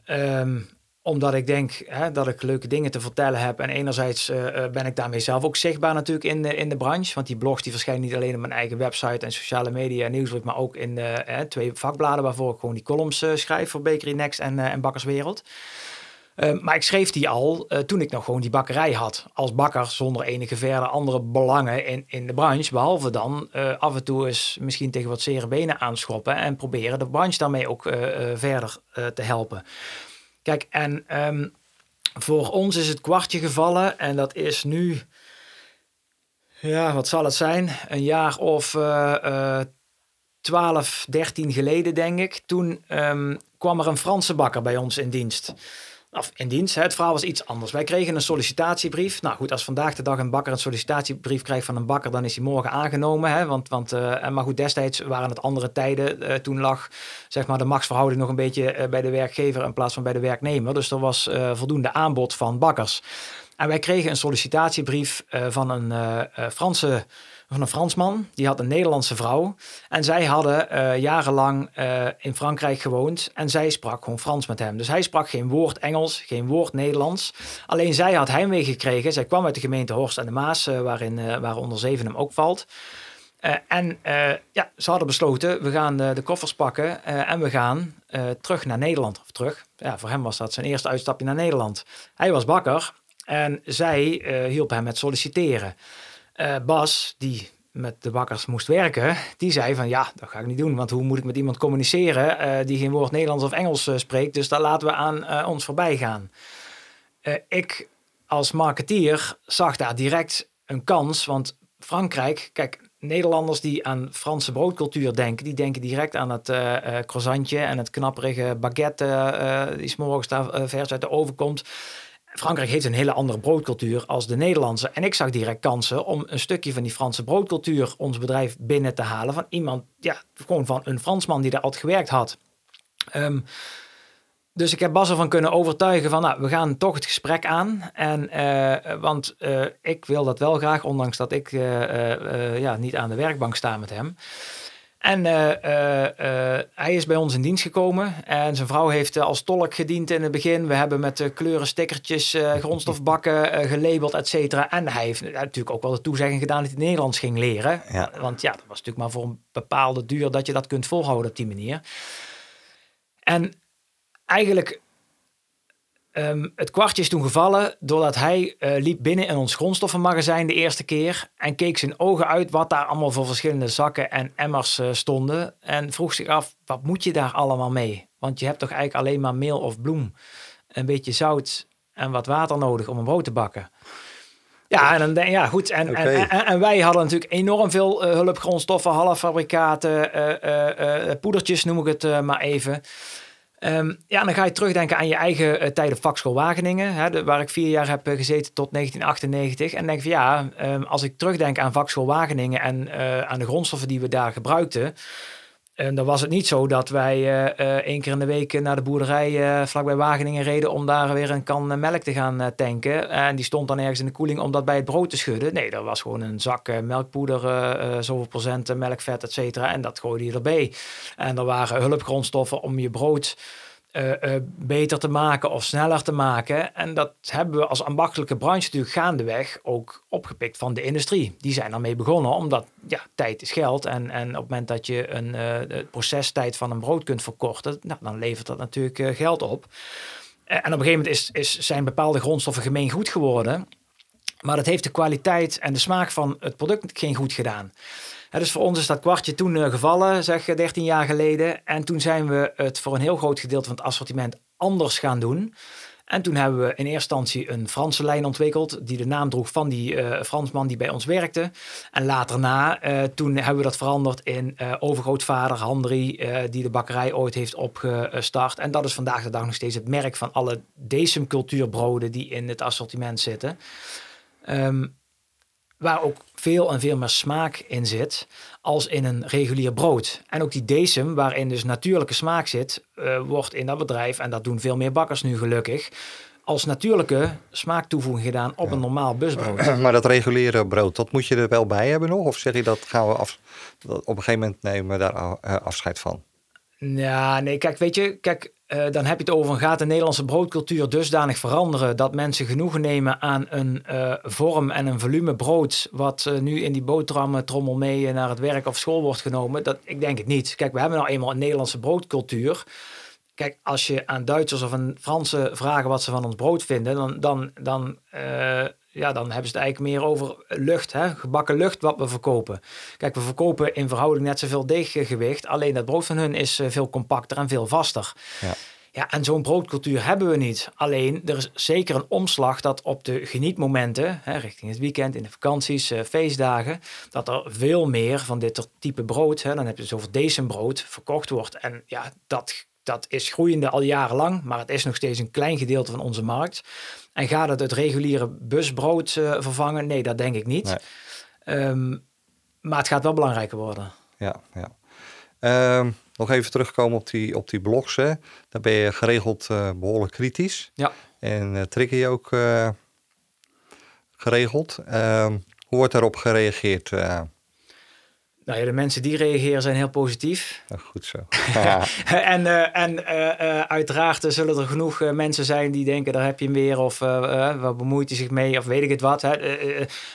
Um, omdat ik denk hè, dat ik leuke dingen te vertellen heb. En enerzijds uh, ben ik daarmee zelf ook zichtbaar natuurlijk in de, in de branche. Want die blogs die verschijnen niet alleen op mijn eigen website en sociale media en nieuwsbrief. Maar ook in de, twee vakbladen waarvoor ik gewoon die columns uh, schrijf voor Bakery Next en, en Bakkerswereld. maar ik schreef die al toen ik nog gewoon die bakkerij had. Als bakker zonder enige verder andere belangen in, in de branche. Behalve dan af en toe eens misschien tegen wat zere benen aanschoppen. En proberen de branche daarmee ook verder te helpen. Kijk, en ehm, voor ons is het kwartje gevallen en dat is nu, ja, wat zal het zijn? Een jaar of uh, uh, 12, 13 geleden, denk ik. Toen um, kwam er een Franse bakker bij ons in dienst of in dienst. Het verhaal was iets anders. Wij kregen een sollicitatiebrief. Nou goed, als vandaag de dag een bakker een sollicitatiebrief krijgt van een bakker, dan is hij morgen aangenomen. Hè. Want, want, uh, maar goed, destijds waren het andere tijden. Uh, toen lag zeg maar, de machtsverhouding nog een beetje uh, bij de werkgever in plaats van bij de werknemer. Dus er was voldoende aanbod van bakkers. En wij kregen een sollicitatiebrief van een Franse van een Fransman. Die had een Nederlandse vrouw. En zij hadden uh, jarenlang uh, in Frankrijk gewoond. En zij sprak gewoon Frans met hem. Dus hij sprak geen woord Engels, geen woord Nederlands. Alleen zij had heimwee gekregen. Zij kwam uit de gemeente Horst en de Maas, uh, waarin, waar zeven hem ook valt. en ja, ze hadden besloten, we gaan de koffers pakken en we gaan terug naar Nederland. Of terug, ja, voor hem was dat zijn eerste uitstapje naar Nederland. Hij was bakker en zij hielp hem met solliciteren. Uh, Bas, die met de bakkers moest werken, die zei van ja, dat ga ik niet doen. Want hoe moet ik met iemand communiceren uh, die geen woord Nederlands of Engels uh, spreekt? Dus dat laten we aan ons voorbij gaan. ik als marketeer zag daar direct een kans, want Frankrijk, kijk, Nederlanders die aan Franse broodcultuur denken, die denken direct aan het croissantje en het knapperige baguette die s morgens daar vers uit de oven komt. Frankrijk heeft een hele andere broodcultuur als de Nederlandse. En ik zag direct kansen om een stukje van die Franse broodcultuur ons bedrijf binnen te halen. Van iemand, ja, gewoon van een Fransman die daar altijd gewerkt had. Um, dus ik heb Bas ervan kunnen overtuigen van, nou, we gaan toch het gesprek aan. En, uh, want uh, ik wil dat wel graag, ondanks dat ik uh, ja, niet aan de werkbank sta met hem. En uh, uh, hij is bij ons in dienst gekomen. En zijn vrouw heeft als tolk gediend in het begin. We hebben met kleuren, stickertjes, (laughs) grondstofbakken gelabeld, et cetera. En hij heeft natuurlijk ook wel de toezegging gedaan dat hij Nederlands ging leren. Ja. Want ja, dat was natuurlijk maar voor een bepaalde duur dat je dat kunt volhouden op die manier. En eigenlijk Um, het kwartje is toen gevallen doordat hij uh, liep binnen in ons grondstoffenmagazijn de eerste keer en keek zijn ogen uit wat daar allemaal voor verschillende zakken en emmers uh, stonden en vroeg zich af, wat moet je daar allemaal mee? Want je hebt toch eigenlijk alleen maar meel of bloem, een beetje zout en wat water nodig om een brood te bakken. Ja, en dan ja, goed. En, okay. en, en, en, wij hadden natuurlijk enorm veel uh, hulpgrondstoffen, halffabrikaten, poedertjes noem ik het maar even. Um, ja, dan ga je terugdenken aan je eigen uh, tijd op vakschool Wageningen, hè, waar ik vier jaar heb uh, gezeten tot 1998. En denk van ja, um, als ik terugdenk aan vakschool Wageningen en uh, aan de grondstoffen die we daar gebruikten, en dan was het niet zo dat wij uh, één keer in de week naar de boerderij uh, vlakbij Wageningen reden om daar weer een kan melk te gaan tanken. En die stond dan ergens in de koeling om dat bij het brood te schudden. Nee, dat was gewoon een zak melkpoeder, zoveel procent melkvet, et cetera. En dat gooide je erbij. En er waren hulpgrondstoffen om je brood uh, beter te maken of sneller te maken. En dat hebben we als ambachtelijke branche natuurlijk gaandeweg ook opgepikt van de industrie. Die zijn ermee begonnen, omdat ja, tijd is geld. En, en op het moment dat je een uh, procestijd van een brood kunt verkorten, nou, dan levert dat natuurlijk geld op. en op een gegeven moment is, is, zijn bepaalde grondstoffen gemeen goed geworden. Maar dat heeft de kwaliteit en de smaak van het product geen goed gedaan. Dus voor ons is dat kwartje toen uh, gevallen, zeg 13 jaar geleden. En toen zijn we het voor een heel groot gedeelte van het assortiment anders gaan doen. En toen hebben we in eerste instantie een Franse lijn ontwikkeld, die de naam droeg van die uh, Fransman die bij ons werkte. En later na, toen hebben we dat veranderd in overgrootvader Handri, die de bakkerij ooit heeft opgestart. En dat is vandaag de dag nog steeds het merk van alle decem cultuurbroden die in het assortiment zitten. Um, waar ook veel en veel meer smaak in zit als in een regulier brood. En ook die decem, waarin dus natuurlijke smaak zit, uh, wordt in dat bedrijf, en dat doen veel meer bakkers nu gelukkig, als natuurlijke smaaktoevoeging gedaan op een normaal busbrood. (clears throat) Maar dat reguliere brood, dat moet je er wel bij hebben nog? Of zeg je dat gaan we af, op een gegeven moment nemen we daar eh, afscheid van? Ja, nee, kijk, weet je, kijk, uh, dan heb je het over een gaat de Nederlandse broodcultuur dusdanig veranderen dat mensen genoegen nemen aan een uh, vorm en een volume brood wat uh, nu in die boterhammen trommel mee naar het werk of school wordt genomen. Dat, ik denk het niet. Kijk, we hebben nou eenmaal een Nederlandse broodcultuur. Kijk, als je aan Duitsers of aan Fransen vragen wat ze van ons brood vinden, dan, dan, dan ja, dan hebben ze het eigenlijk meer over lucht, hè? gebakken lucht wat we verkopen. Kijk, we verkopen in verhouding net zoveel deeggewicht, alleen dat brood van hun is eh, veel compacter en veel vaster. Ja. Ja, en zo'n broodcultuur hebben we niet. Alleen, er is zeker een omslag dat op de genietmomenten, hè, richting het weekend, in de vakanties, uh, feestdagen, dat er veel meer van dit type brood, hè, dan heb je dus over deze brood, verkocht wordt. En ja, dat, dat is groeiende al jarenlang, maar het is nog steeds een klein gedeelte van onze markt. En gaat het het reguliere busbrood uh, vervangen? Nee, dat denk ik niet. Um, maar het gaat wel belangrijker worden. Ja, ja. Um, nog even terugkomen op die, op die blogs. Hè. Daar ben je geregeld uh, behoorlijk kritisch. Ja. En uh, trigger je ook geregeld. Um, hoe wordt daarop gereageerd? Nou ja, de mensen die reageren zijn heel positief. goed zo. (laughs) (laughs) en uh, en uh, uiteraard zullen er genoeg mensen zijn die denken, daar heb je hem weer, of wat bemoeit hij zich mee, of weet ik het wat. Hè.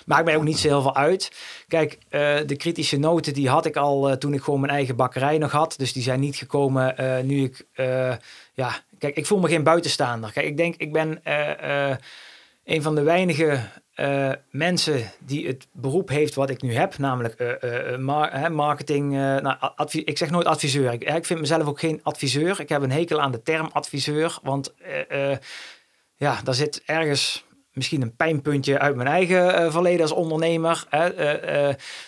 maakt mij ook niet zo heel veel uit. Kijk, de kritische noten die had ik al toen ik gewoon mijn eigen bakkerij nog had. Dus die zijn niet gekomen nu ik, ja, kijk, ik voel me geen buitenstaander. Kijk, ik denk, ik ben een van de weinige uh, mensen die het beroep heeft wat ik nu heb, namelijk uh, uh, marketing. nou, ik zeg nooit adviseur. Ik, ik, vind mezelf ook geen adviseur. Ik heb een hekel aan de term adviseur, want ja, daar zit ergens misschien een pijnpuntje uit mijn eigen verleden als ondernemer.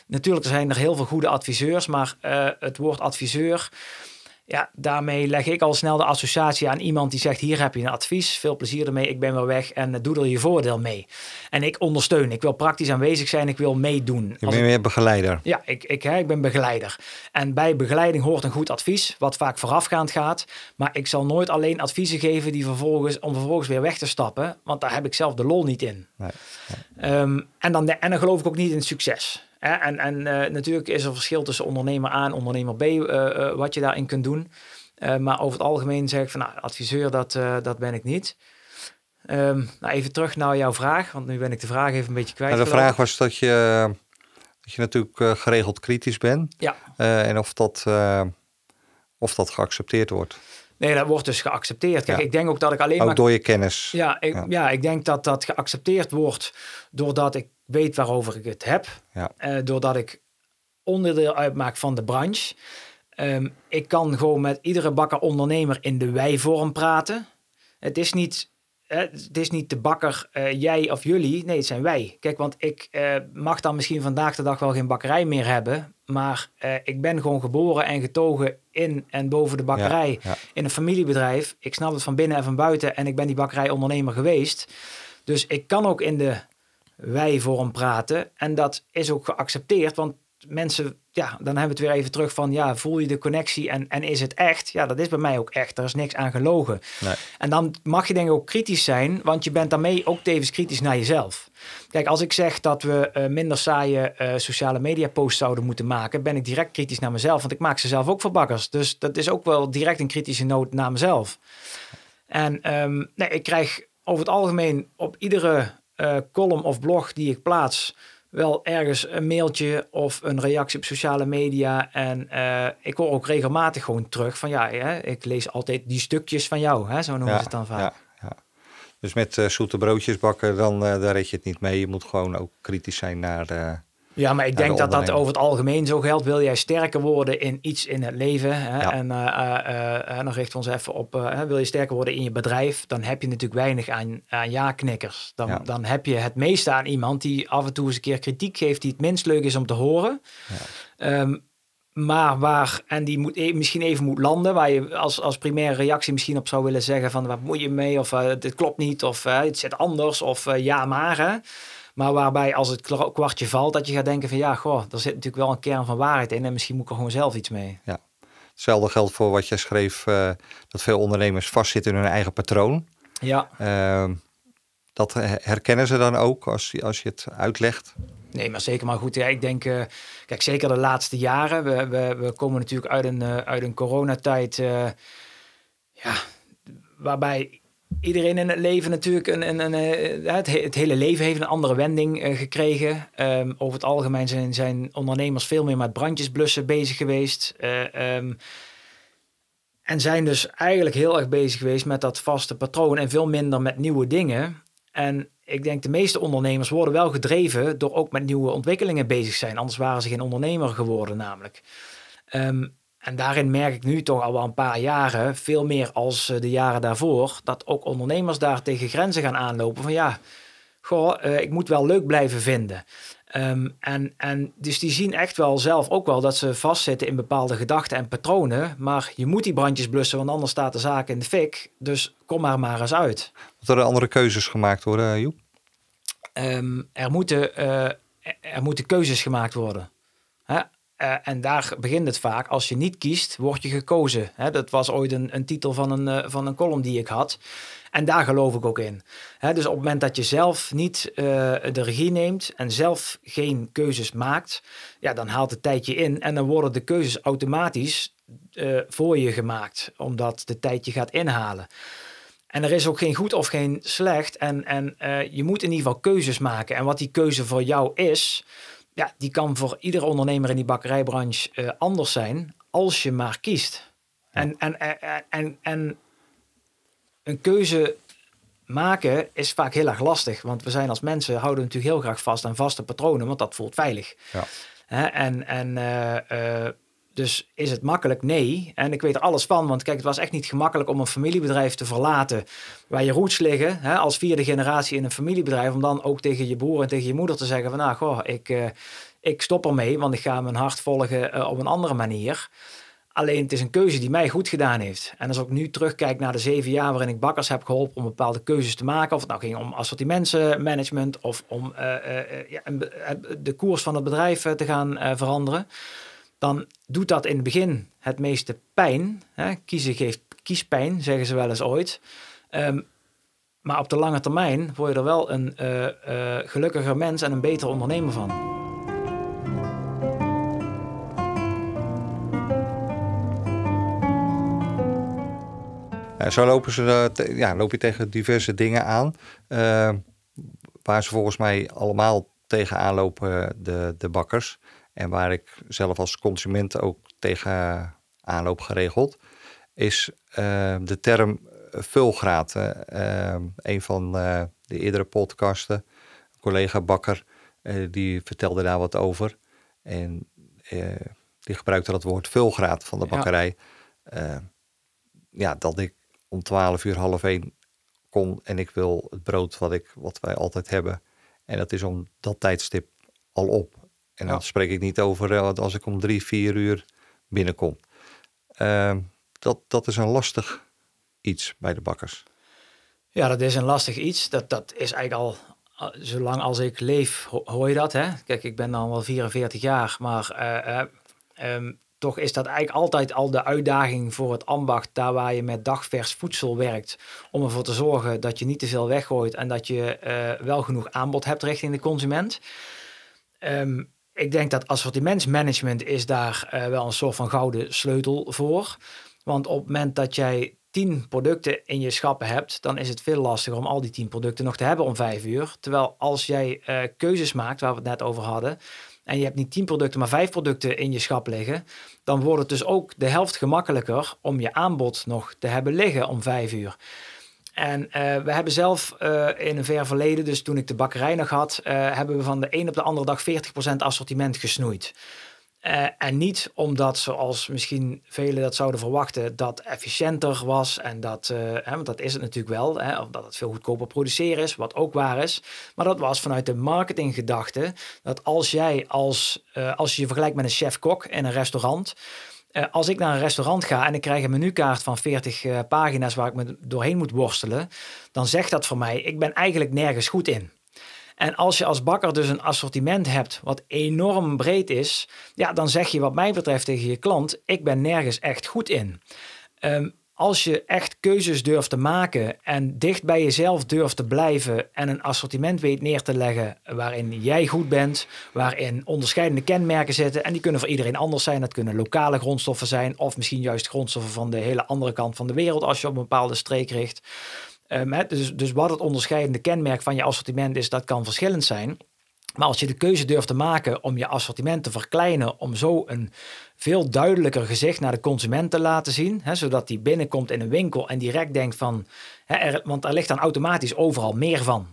natuurlijk zijn er heel veel goede adviseurs, maar het woord adviseur ja, daarmee leg ik al snel de associatie aan iemand die zegt: Hier heb je een advies, veel plezier ermee, ik ben wel weg en doe er je voordeel mee. En ik ondersteun, ik wil praktisch aanwezig zijn, ik wil meedoen. Je bent meer begeleider. Ja, ik, ik, hè, ik ben begeleider. En bij begeleiding hoort een goed advies, wat vaak voorafgaand gaat. Maar ik zal nooit alleen adviezen geven die vervolgens, om vervolgens weer weg te stappen, want daar heb ik zelf de lol niet in. Nee, ehm, en, dan, en dan geloof ik ook niet in succes. En, en uh, natuurlijk is er verschil tussen ondernemer A en ondernemer B, uh, uh, wat je daarin kunt doen. maar over het algemeen zeg ik van, nou, adviseur, dat, dat ben ik niet. Um, nou, even terug naar jouw vraag, want nu ben ik de vraag even een beetje kwijt. Nou, de vraag was dat je, dat je natuurlijk geregeld kritisch bent. Ja. en of dat, of dat geaccepteerd wordt. Nee, dat wordt dus geaccepteerd. Kijk, ik denk ook dat ik alleen ook maar... door je kennis. Ja ik, ja. ja. ik denk dat dat geaccepteerd wordt doordat ik weet waarover ik het heb. Ja. Uh, doordat ik onderdeel uitmaak van de branche. Um, ik kan gewoon met iedere bakker ondernemer in de wij-vorm praten. Het is niet het is niet de bakker, uh, jij of jullie. Nee, het zijn wij. Kijk, want ik uh, mag dan misschien vandaag de dag wel geen bakkerij meer hebben. Maar uh, ik ben gewoon geboren en getogen in en boven de bakkerij. Ja, ja. In een familiebedrijf. Ik snap het van binnen en van buiten. En ik ben die bakkerijondernemer geweest. Dus ik kan ook in de wij-vorm praten. En dat is ook geaccepteerd. Want mensen, ja, dan hebben we het weer even terug van, ja, voel je de connectie en, en is het echt? Ja, dat is bij mij ook echt. Er is niks aan gelogen. Nee. En dan mag je denk ik ook kritisch zijn, want je bent daarmee ook tevens kritisch naar jezelf. Kijk, als ik zeg dat we uh, minder saaie uh, sociale media posts zouden moeten maken, ben ik direct kritisch naar mezelf, want ik maak ze zelf ook voor bakkers. Dus dat is ook wel direct een kritische noot naar mezelf. En um, nee, ik krijg over het algemeen op iedere uh, column of blog die ik plaats wel ergens een mailtje of een reactie op sociale media. En uh, ik hoor ook regelmatig gewoon terug van ja, hè, ik lees altijd die stukjes van jou, hè, zo noemen ja, ze het dan vaak. Ja, Dus met uh, zoete broodjes bakken, dan uh, daar red je het niet mee. Je moet gewoon ook kritisch zijn naar. Ja, maar ik denk dat dat over het algemeen zo geldt. Wil jij sterker worden in iets in het leven? Hè? En, en dan richten we ons even op. wil je sterker worden in je bedrijf? Dan heb je natuurlijk weinig aan, aan ja-knikkers. Dan, dan heb je het meeste aan iemand die af en toe eens een keer kritiek geeft, die het minst leuk is om te horen. Ja. Um, maar waar, en die moet e misschien even moet landen, waar je als, als primaire reactie misschien op zou willen zeggen van wat moet je mee, of uh, dit klopt niet, of uh, het zit anders, of uh, ja maar. Hè. Maar waarbij als het kwartje valt, dat je gaat denken van ja, goh, er zit natuurlijk wel een kern van waarheid in en misschien moet ik er gewoon zelf iets mee. Ja. Hetzelfde geldt voor wat jij schreef, dat veel ondernemers vastzitten in hun eigen patroon. Ja. Ehm, dat herkennen ze dan ook als, als je het uitlegt? Nee, maar zeker maar goed. Ja, ik denk, uh, kijk, zeker de laatste jaren. We, we, we komen natuurlijk uit een, uh, uit een coronatijd. Uh, ja, waarbij iedereen in het leven natuurlijk een, een, een het, het, hele leven heeft een andere wending gekregen. Um, over het algemeen zijn, zijn ondernemers veel meer met brandjes blussen bezig geweest. Um, en zijn dus eigenlijk heel erg bezig geweest met dat vaste patroon en veel minder met nieuwe dingen. En ik denk de meeste ondernemers worden wel gedreven door ook met nieuwe ontwikkelingen bezig zijn. Anders waren ze geen ondernemer geworden namelijk. Ehm, en daarin merk ik nu toch al wel een paar jaren, veel meer als eh, de jaren daarvoor, dat ook ondernemers daar tegen grenzen gaan aanlopen van ja, goh, uh, ik moet wel leuk blijven vinden. Ehm, en, en dus die zien echt wel zelf ook wel dat ze vastzitten in bepaalde gedachten en patronen. Maar je moet die brandjes blussen, want anders staat de zaak in de fik. Dus kom maar maar eens uit. Wat er andere keuzes gemaakt worden, Joep? Um, er, moeten, uh, er moeten keuzes gemaakt worden. Hè? Uh, en daar begint het vaak. Als je niet kiest, word je gekozen. Dat was ooit een, een titel van een, uh, van een column die ik had. En daar geloof ik ook in. Dus op het moment dat je zelf niet de regie neemt en zelf geen keuzes maakt, ja, dan haalt het tijdje in en dan worden de keuzes automatisch voor je gemaakt, omdat de tijd je gaat inhalen. En er is ook geen goed of geen slecht. En, en je moet in ieder geval keuzes maken. En wat die keuze voor jou is, ja, die kan voor iedere ondernemer in die bakkerijbranche uh, anders zijn, als je maar kiest. En, en, en, en, en een keuze maken is vaak heel erg lastig. Want we zijn als mensen houden natuurlijk heel graag vast aan vaste patronen, want dat voelt veilig. Ja. en en uh, dus is het makkelijk? Nee. En ik weet er alles van, want kijk, het was echt niet gemakkelijk om een familiebedrijf te verlaten waar je roots liggen, hè, als vierde generatie in een familiebedrijf, om dan ook tegen je broer en tegen je moeder te zeggen van, nou, goh, ik, uh, ik stop ermee, want ik ga mijn hart volgen uh, op een andere manier. Alleen het is een keuze die mij goed gedaan heeft. En als ik nu terugkijk naar de zeven jaar waarin ik bakkers heb geholpen om bepaalde keuzes te maken, of het nou ging om assortimentsmanagement of om uh, ja, de koers van het bedrijf te gaan veranderen dan doet dat in het begin het meeste pijn. Hè? Kiezen geeft kiespijn, zeggen ze wel eens ooit. Um, maar op de lange termijn word je er wel een uh, uh, gelukkiger mens en een betere ondernemer van. zo lopen ze, ja, loop je tegen diverse dingen aan. Waar ze volgens mij allemaal tegenaan lopen, de, de bakkers. En waar ik zelf als consument ook tegen aanloop geregeld, is uh, de term vulgraad. Uh, een van uh, de eerdere podcasten, collega Bakker, die vertelde daar wat over. En die gebruikte dat woord vulgraad van de bakkerij. Ja. ja, dat ik om 12 uur half één kon en ik wil het brood wat, ik, wat wij altijd hebben. En dat is om dat tijdstip al op. En dan spreek ik niet over uh, als ik om drie, vier uur binnenkom. Uh, dat, dat is een lastig iets bij de bakkers. Ja, dat is een lastig iets. Dat, dat is eigenlijk al, zolang als ik leef, hoor je dat. Hè? Kijk, ik ben dan wel 44 jaar, maar uh, um, toch is dat eigenlijk altijd al de uitdaging voor het ambacht, daar waar je met dagvers voedsel werkt, om ervoor te zorgen dat je niet te veel weggooit en dat je uh, wel genoeg aanbod hebt richting de consument. Um, ik denk dat assortimentsmanagement is daar uh, wel een soort van gouden sleutel voor. Want op het moment dat jij tien producten in je schappen hebt, dan is het veel lastiger om al die tien producten nog te hebben om vijf uur. Terwijl als jij uh, keuzes maakt, waar we het net over hadden, en je hebt niet tien producten, maar vijf producten in je schap liggen, dan wordt het dus ook de helft gemakkelijker om je aanbod nog te hebben liggen om vijf uur. En we hebben zelf in een ver verleden, dus toen ik de bakkerij nog had, hebben we van de een op de andere dag 40% assortiment gesnoeid. En niet omdat, zoals misschien velen dat zouden verwachten, dat efficiënter was. En dat, hè, want dat is het natuurlijk wel. Hè, het veel goedkoper produceren is, wat ook waar is. Maar dat was vanuit de marketinggedachte. Dat als jij als, als je je vergelijkt met een chef-kok in een restaurant. Als ik naar een restaurant ga en ik krijg een menukaart van 40 pagina's waar ik me doorheen moet worstelen. Dan zegt dat voor mij, ik ben eigenlijk nergens goed in. En als je als bakker dus een assortiment hebt wat enorm breed is, ja, dan zeg je wat mij betreft tegen je klant, ik ben nergens echt goed in. Ehm, als je echt keuzes durft te maken en dicht bij jezelf durft te blijven en een assortiment weet neer te leggen waarin jij goed bent, waarin onderscheidende kenmerken zitten en die kunnen voor iedereen anders zijn. Dat kunnen lokale grondstoffen zijn of misschien juist grondstoffen van de hele andere kant van de wereld als je op een bepaalde streek richt. Um, dus, dus wat het onderscheidende kenmerk van je assortiment is, dat kan verschillend zijn. Maar als je de keuze durft te maken om je assortiment te verkleinen, om zo een veel duidelijker gezicht naar de consument te laten zien, hè, zodat die binnenkomt in een winkel en direct denkt van, hè, er, want er ligt dan automatisch overal meer van.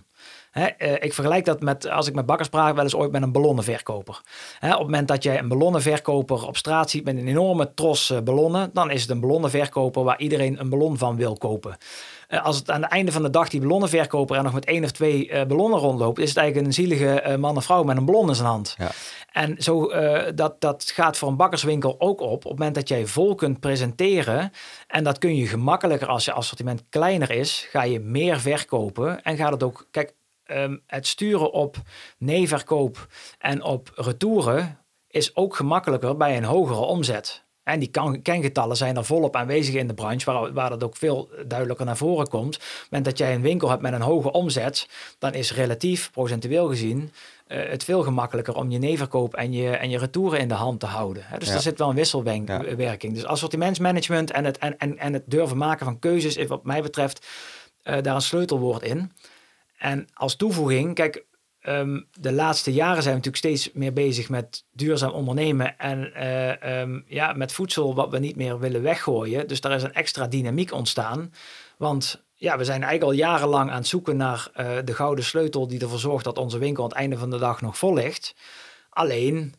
Eh, ik vergelijk dat met, als ik met bakkers praat, wel eens ooit met een ballonnenverkoper. Op het moment dat jij een ballonnenverkoper op straat ziet met een enorme tros uh, ballonnen, dan is het een ballonnenverkoper waar iedereen een ballon van wil kopen. Uh, als het aan het einde van de dag die ballonnenverkoper er nog met één of twee uh, ballonnen rondloopt, is het eigenlijk een zielige uh, man of vrouw met een ballon in zijn hand. Ja. En zo, dat, dat gaat voor een bakkerswinkel ook op. Op het moment dat jij vol kunt presenteren, en dat kun je gemakkelijker als je assortiment kleiner is, ga je meer verkopen en gaat het ook, kijk, um, het sturen op nee-verkoop en op retouren is ook gemakkelijker bij een hogere omzet. En die kengetallen zijn er volop aanwezig in de branche, waar, waar dat ook veel duidelijker naar voren komt. Op het moment dat jij een winkel hebt met een hoge omzet, dan is relatief, procentueel gezien, uh, het veel gemakkelijker om je neverkoop en je, en je retouren in de hand te houden. Hè? Dus ja. er zit wel een wisselwerking. Dus assortimentsmanagement en het, en, en, en het durven maken van keuzes is wat mij betreft uh, daar een sleutelwoord in. En als toevoeging, kijk, um, de laatste jaren zijn we natuurlijk steeds meer bezig met duurzaam ondernemen en uh, um, ja, met voedsel wat we niet meer willen weggooien. Dus daar is een extra dynamiek ontstaan. Want ja, we zijn eigenlijk al jarenlang aan het zoeken naar uh, de gouden sleutel die ervoor zorgt dat onze winkel aan het einde van de dag nog vol ligt. Alleen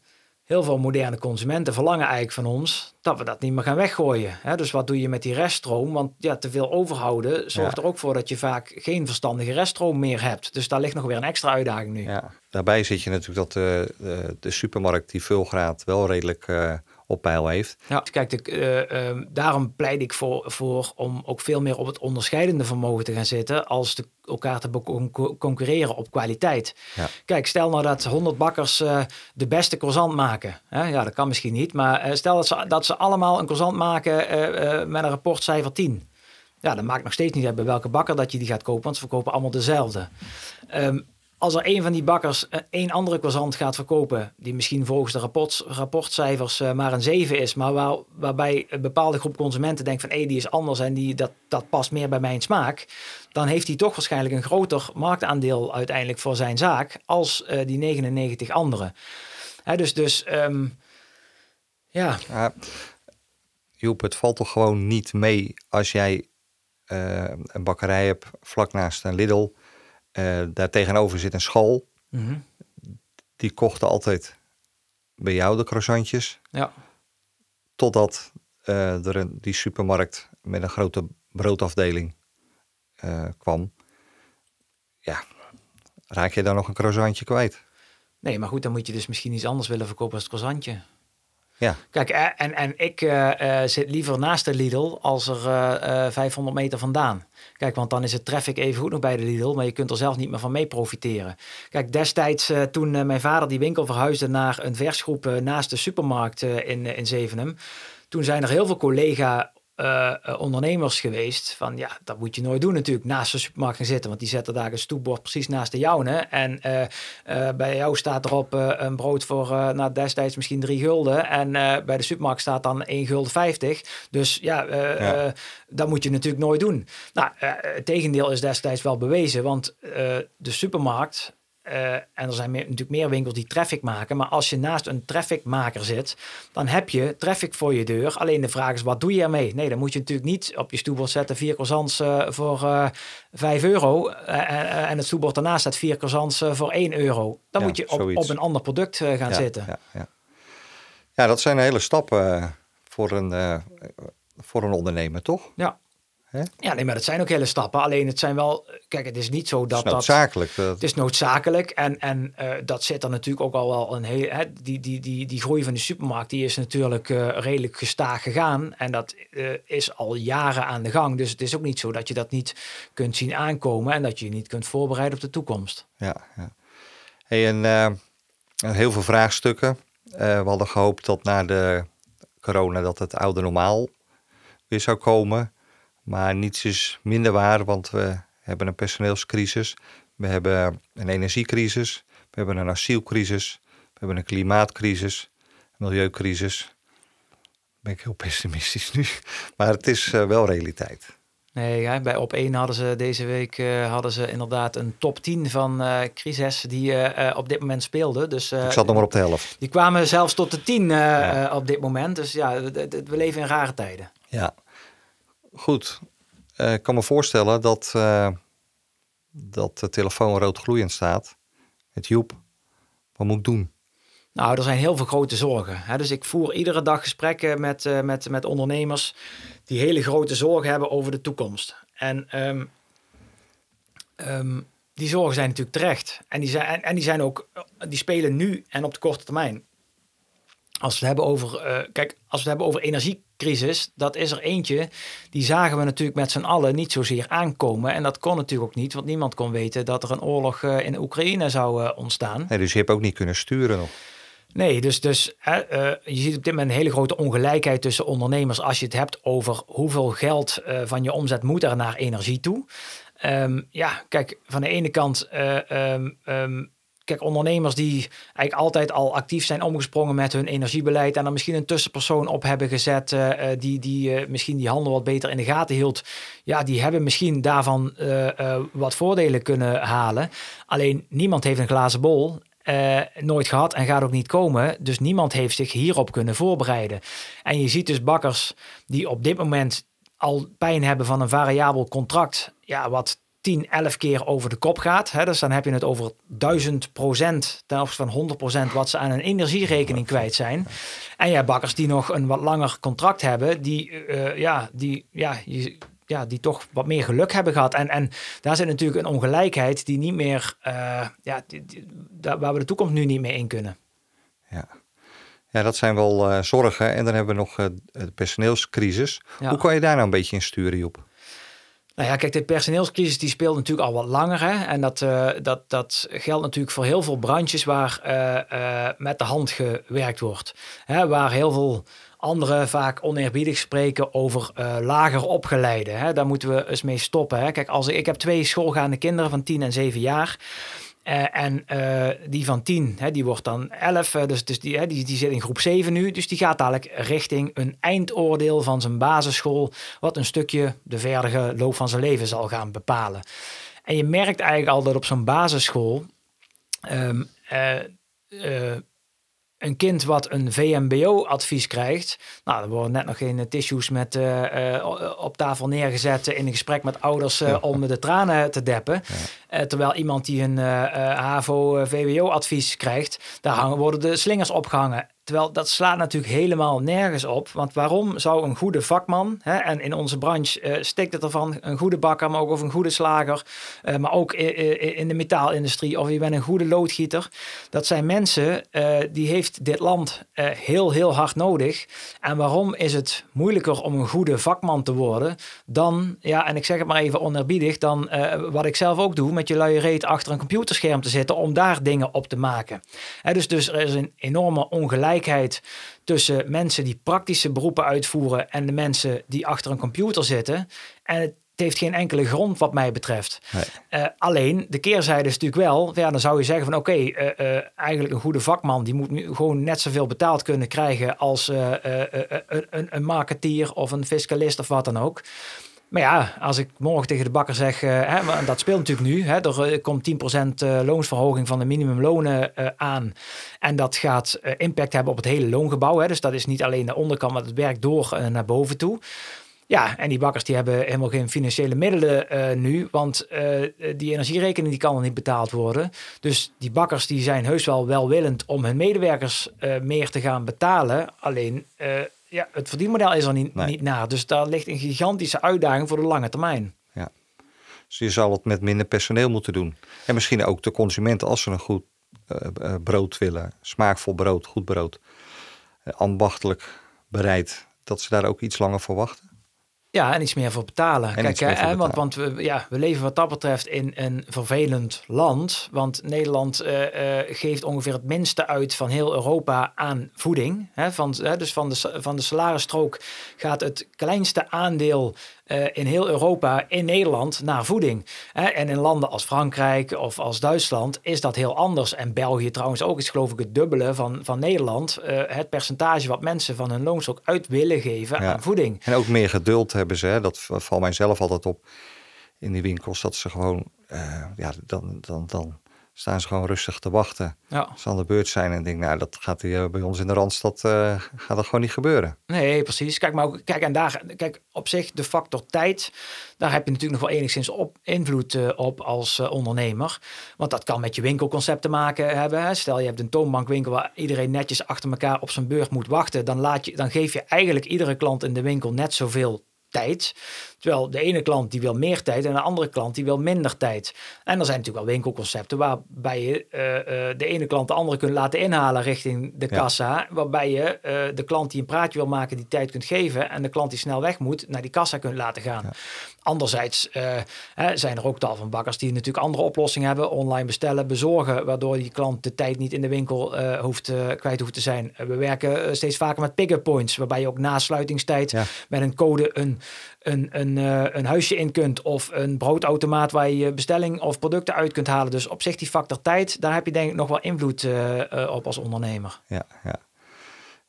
heel veel moderne consumenten verlangen eigenlijk van ons dat we dat niet meer gaan weggooien. Hè? Dus wat doe je met die reststroom? Want ja, te veel overhouden zorgt er ook voor dat je vaak geen verstandige reststroom meer hebt. Dus daar ligt nog weer een extra uitdaging nu. Ja. Daarbij zit je natuurlijk dat de, de, de supermarkt die vulgraad wel redelijk uh, op peil heeft. Ja, kijk, de, uh, uh, daarom pleit ik voor, voor om ook veel meer op het onderscheidende vermogen te gaan zitten als te, elkaar te concurreren op kwaliteit. Ja. Kijk, stel nou dat 100 bakkers uh, de beste croissant maken. Hè? Ja, dat kan misschien niet, maar stel dat ze, dat ze allemaal een croissant maken met een rapportcijfer 10. Ja, dat maakt nog steeds niet uit bij welke bakker dat je die gaat kopen, want ze verkopen allemaal dezelfde. Um, als er een van die bakkers eh, één andere croissant gaat verkopen, die misschien volgens de rapport, rapportcijfers uh, maar een 7 is, maar waar, waarbij een bepaalde groep consumenten denkt van hé, die is anders en die, dat, dat past meer bij mijn smaak, dan heeft hij toch waarschijnlijk een groter marktaandeel uiteindelijk voor zijn zaak als uh, die 99 anderen. Hè, dus dus um, ja. ja. Joep, het valt toch gewoon niet mee als jij een bakkerij hebt vlak naast een Lidl uh, daar tegenover zit een school. Mhm. Die kochten altijd bij jou de croissantjes. Ja. Totdat uh, er een, die supermarkt met een grote broodafdeling uh, kwam. Ja, raak je dan nog een croissantje kwijt? Nee, maar goed, dan moet je dus misschien iets anders willen verkopen als het croissantje. Ja. Kijk, en, en ik uh, zit liever naast de Lidl als er uh, uh, 500 meter vandaan. Kijk, want dan is het traffic even goed nog bij de Lidl, maar je kunt er zelf niet meer van mee profiteren. Kijk, destijds toen mijn vader die winkel verhuisde naar een versgroep naast de supermarkt in, in Zevenum, toen zijn er heel veel collega uh, ondernemers geweest. Van ja, dat moet je nooit doen natuurlijk. Naast de supermarkt gaan zitten. Want die zetten daar een stoepbord precies naast de jouwe. En uh, bij jou staat erop een brood voor nou, destijds misschien drie gulden. En bij de supermarkt staat dan 1 gulden 50. Dus ja, ja. dat moet je natuurlijk nooit doen. Nou, het tegendeel is destijds wel bewezen. Want de supermarkt eh, en er zijn meer, natuurlijk meer winkels die traffic maken. Maar als je naast een trafficmaker zit, dan heb je traffic voor je deur. Alleen de vraag is, wat doe je ermee? Nee, dan moet je natuurlijk niet op je stoelbord zetten vier croissants uh, voor uh, 5 euro. en het stoelbord daarnaast staat vier croissants voor 1 euro. Dan moet je op, op, een ander product gaan zitten. Ja, ja. ja, dat zijn hele stappen voor een, voor een ondernemer, toch? Ja. Ja, nee, maar dat zijn ook hele stappen. Alleen het zijn wel, kijk, het is niet zo dat het is noodzakelijk. Dat, het is noodzakelijk en, en uh, dat zit er natuurlijk ook al wel een hele, hè, die, die, die, die groei van de supermarkt, die is natuurlijk uh, redelijk gestaag gegaan en dat uh, is al jaren aan de gang. Dus het is ook niet zo dat je dat niet kunt zien aankomen en dat je je niet kunt voorbereiden op de toekomst. Ja, ja. Hey, en heel veel vraagstukken. we hadden gehoopt dat na de corona dat het oude normaal weer zou komen. Maar niets is minder waar, want we hebben een personeelscrisis. We hebben een energiecrisis. We hebben een asielcrisis. We hebben een klimaatcrisis. Een milieucrisis. Ben ik heel pessimistisch nu. (laughs) Maar het is uh, wel realiteit. Nee, ja, bij op 1 hadden ze deze week uh, hadden ze inderdaad een top 10 van uh, crisis die uh, op dit moment speelden. Dus, ik zat nog maar op de helft. Die kwamen zelfs tot de 10 ja. op dit moment. Dus ja, we leven in rare tijden. Ja, goed. Uh, ik kan me voorstellen dat, uh, dat de telefoon rood gloeiend staat. Met Joep, wat moet ik doen? Nou, er zijn heel veel grote zorgen. Hè? Dus ik voer iedere dag gesprekken met, uh, met, met ondernemers die hele grote zorgen hebben over de toekomst. En um, um, die zorgen zijn natuurlijk terecht. En die, zijn, en die, zijn ook, die spelen nu en op de korte termijn. Als we het hebben over, uh, kijk, als we het hebben over energiecrisis, dat is er eentje. Die zagen we natuurlijk met z'n allen niet zozeer aankomen. En dat kon natuurlijk ook niet, want niemand kon weten dat er een oorlog uh, in Oekraïne zou uh, ontstaan. Nee, dus je hebt ook niet kunnen sturen nog. Nee, dus, dus je ziet op dit moment een hele grote ongelijkheid tussen ondernemers als je het hebt over hoeveel geld van je omzet moet er naar energie toe. Um, ja, kijk, van de ene kant um, um, Kijk, ondernemers die eigenlijk altijd al actief zijn omgesprongen met hun energiebeleid en dan misschien een tussenpersoon op hebben gezet uh, die, die uh, misschien die handel wat beter in de gaten hield. Ja, die hebben misschien daarvan wat voordelen kunnen halen. Alleen niemand heeft een glazen bol. nooit gehad en gaat ook niet komen. Dus niemand heeft zich hierop kunnen voorbereiden. En je ziet dus bakkers die op dit moment al pijn hebben van een variabel contract. Ja, wat 10, 11 keer over de kop gaat. Hè, dus dan heb je het over 1000 procent ten opzichte van 100 procent wat ze aan een energierekening kwijt zijn. En je hebt bakkers die nog een wat langer contract hebben, die, uh, ja, die, ja, je, ja, die toch wat meer geluk hebben gehad. En, en daar zit natuurlijk een ongelijkheid die niet meer, uh, ja, die, die, waar we de toekomst nu niet meer in kunnen. Ja. Ja, dat zijn wel uh, zorgen. En dan hebben we nog de personeelscrisis. Ja. Hoe kan je daar nou een beetje in sturen, Joep? Nou ja, kijk, de personeelscrisis die speelt natuurlijk al wat langer. Hè? En dat, uh, dat, dat geldt natuurlijk voor heel veel branches waar uh, uh, met de hand gewerkt wordt. Hè? Waar heel veel anderen vaak oneerbiedig spreken over lager opgeleide. Hè? Daar moeten we eens mee stoppen. Hè? Kijk, als ik, ik heb twee schoolgaande kinderen van 10 en 7 jaar. Uh, en uh, die van 10, hè, die wordt dan 11, uh, dus, dus die, hè, die, die zit in groep 7 nu. Dus die gaat dadelijk richting een eindoordeel van zijn basisschool, wat een stukje de verdere loop van zijn leven zal gaan bepalen. En je merkt eigenlijk al dat op zo'n basisschool um, een kind wat een VMBO-advies krijgt. Nou, er worden net nog geen tissues met, uh, uh, op tafel neergezet in een gesprek met ouders uh, om de tranen te deppen. Ja. terwijl iemand die een HAVO-VWO-advies krijgt, daar hangen, worden de slingers opgehangen. Terwijl dat slaat natuurlijk helemaal nergens op. Want waarom zou een goede vakman, hè, en in onze branche uh, stikt het ervan, een goede bakker, maar ook of een goede slager, uh, maar ook in, de metaalindustrie, of je bent een goede loodgieter. Dat zijn mensen uh, die heeft dit land heel, heel hard nodig. En waarom is het moeilijker om een goede vakman te worden dan, ja, en ik zeg het maar even onerbiedig, dan wat ik zelf ook doe, met je luie reet achter een computerscherm te zitten om daar dingen op te maken. Hè, dus, dus er is een enorme ongelijkheid tussen mensen die praktische beroepen uitvoeren en de mensen die achter een computer zitten. En het heeft geen enkele grond wat mij betreft. Nee. Uh, alleen, de keerzijde is natuurlijk wel, ja, dan zou je zeggen van oké, okay, uh, uh, eigenlijk een goede vakman, die moet nu gewoon net zoveel betaald kunnen krijgen als een, een marketeer of een fiscalist of wat dan ook. Maar ja, als ik morgen tegen de bakker zeg, hè, dat speelt natuurlijk nu, hè, er komt 10% loonsverhoging van de minimumlonen aan. En dat gaat impact hebben op het hele loongebouw. Hè, dus dat is niet alleen de onderkant, maar het werkt door naar boven toe. Ja, en die bakkers die hebben helemaal geen financiële middelen nu, want die energierekening die kan er niet betaald worden. Dus die bakkers die zijn heus wel welwillend om hun medewerkers meer te gaan betalen. Alleen ja, het verdienmodel is er niet, nee. niet naar. Dus daar ligt een gigantische uitdaging voor de lange termijn. Ja, dus je zal het met minder personeel moeten doen. En misschien ook de consumenten als ze een goed brood willen, smaakvol brood, goed brood, ambachtelijk bereid, dat ze daar ook iets langer voor wachten. Ja, en iets meer voor betalen. Kijk, hè, want, want we, ja, we leven wat dat betreft in een vervelend land. Want Nederland uh, uh, geeft ongeveer het minste uit van heel Europa aan voeding. Hè, van, hè, dus van de, van de salarisstrook gaat het kleinste aandeel uh, in heel Europa, in Nederland, naar voeding. en in landen als Frankrijk of als Duitsland is dat heel anders. En België trouwens ook is geloof ik het dubbele van, van Nederland. Uh, het percentage wat mensen van hun loonstok uit willen geven aan voeding. En ook meer geduld hebben ze. Hè? Dat valt mij zelf altijd op in die winkels. Dat ze gewoon, uh, ja, dan, dan, dan staan ze gewoon rustig te wachten. Ja. Ze aan de beurt zijn en denk, nou, dat gaat hier bij ons in de Randstad uh, gaat dat gewoon niet gebeuren. Nee, precies. Kijk, maar ook, kijk, en daar, kijk, op zich de factor tijd, daar heb je natuurlijk nog wel enigszins op, invloed uh, op als uh, ondernemer. Want dat kan met je winkelconcept te maken hebben. Hè. Stel, je hebt een toonbankwinkel waar iedereen netjes achter elkaar op zijn beurt moet wachten. Dan, laat je, dan geef je eigenlijk iedere klant in de winkel net zoveel tijd. Terwijl de ene klant die wil meer tijd en de andere klant die wil minder tijd. En er zijn natuurlijk wel winkelconcepten waarbij je uh, de ene klant de andere kunt laten inhalen richting de kassa. Waarbij je uh, de klant die een praatje wil maken die tijd kunt geven en de klant die snel weg moet naar die kassa kunt laten gaan. Ja. Anderzijds hè, zijn er ook tal van bakkers die natuurlijk andere oplossingen hebben. Online bestellen, bezorgen, waardoor die klant de tijd niet in de winkel hoeft, kwijt hoeft te zijn. we werken steeds vaker met pick-up points, waarbij je ook na sluitingstijd met een code een, een, een, een huisje in kunt of een broodautomaat waar je je bestelling of producten uit kunt halen. Dus op zich die factor tijd, daar heb je denk ik nog wel invloed op als ondernemer. Ja, ja.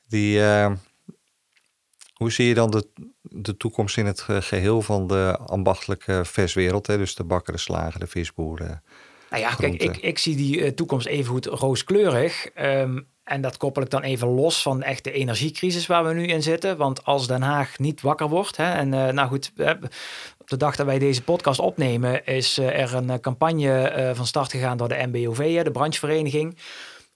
Die, hoe zie je dan de, de toekomst in het geheel van de ambachtelijke verswereld? Hè? Dus de bakker, de slager, de visboeren. Nou ja, kijk, ik, ik zie die toekomst even goed rooskleurig. Um, en dat koppel ik dan even los van echt de energiecrisis waar we nu in zitten. Want als Den Haag niet wakker wordt. Hè, en uh, nou goed, op de dag dat wij deze podcast opnemen, is uh, er een campagne uh, van start gegaan door de MBOV, de branchevereniging.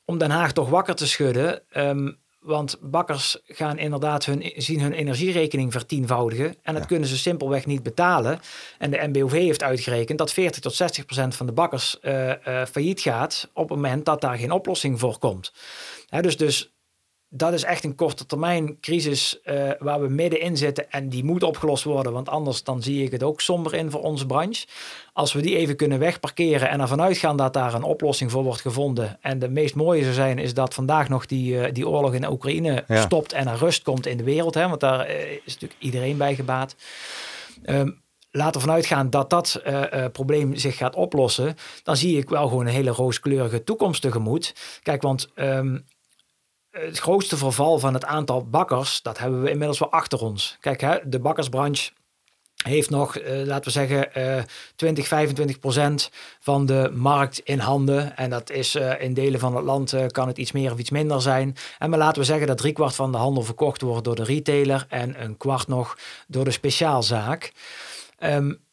Om Den Haag toch wakker te schudden. Um, want bakkers gaan inderdaad hun, zien hun energierekening vertienvoudigen. En dat ja. kunnen ze simpelweg niet betalen. En de MBOV heeft uitgerekend dat 40 tot 60 procent van de bakkers uh, uh, failliet gaat. op het moment dat daar geen oplossing voor komt. Hè, dus, dus dat is echt een korte termijn crisis uh, waar we middenin zitten en die moet opgelost worden, want anders dan zie ik het ook somber in voor onze branche. Als we die even kunnen wegparkeren en ervan uitgaan dat daar een oplossing voor wordt gevonden. En de meest mooie zou zijn is dat vandaag nog die, uh, die oorlog in Oekraïne ja. stopt en er rust komt in de wereld, hè, want daar uh, is natuurlijk iedereen bij gebaat. Um, laten we vanuit gaan dat dat uh, uh, probleem zich gaat oplossen, dan zie ik wel gewoon een hele rooskleurige toekomst tegemoet. Kijk, want um, het grootste verval van het aantal bakkers, dat hebben we inmiddels wel achter ons. Kijk, hè, de bakkersbranche heeft nog, uh, laten we zeggen, uh, 20, 25 procent van de markt in handen. En dat is uh, in delen van het land kan het iets meer of iets minder zijn. En maar laten we zeggen dat driekwart van de handel verkocht wordt door de retailer en een kwart nog door de speciaalzaak. Um,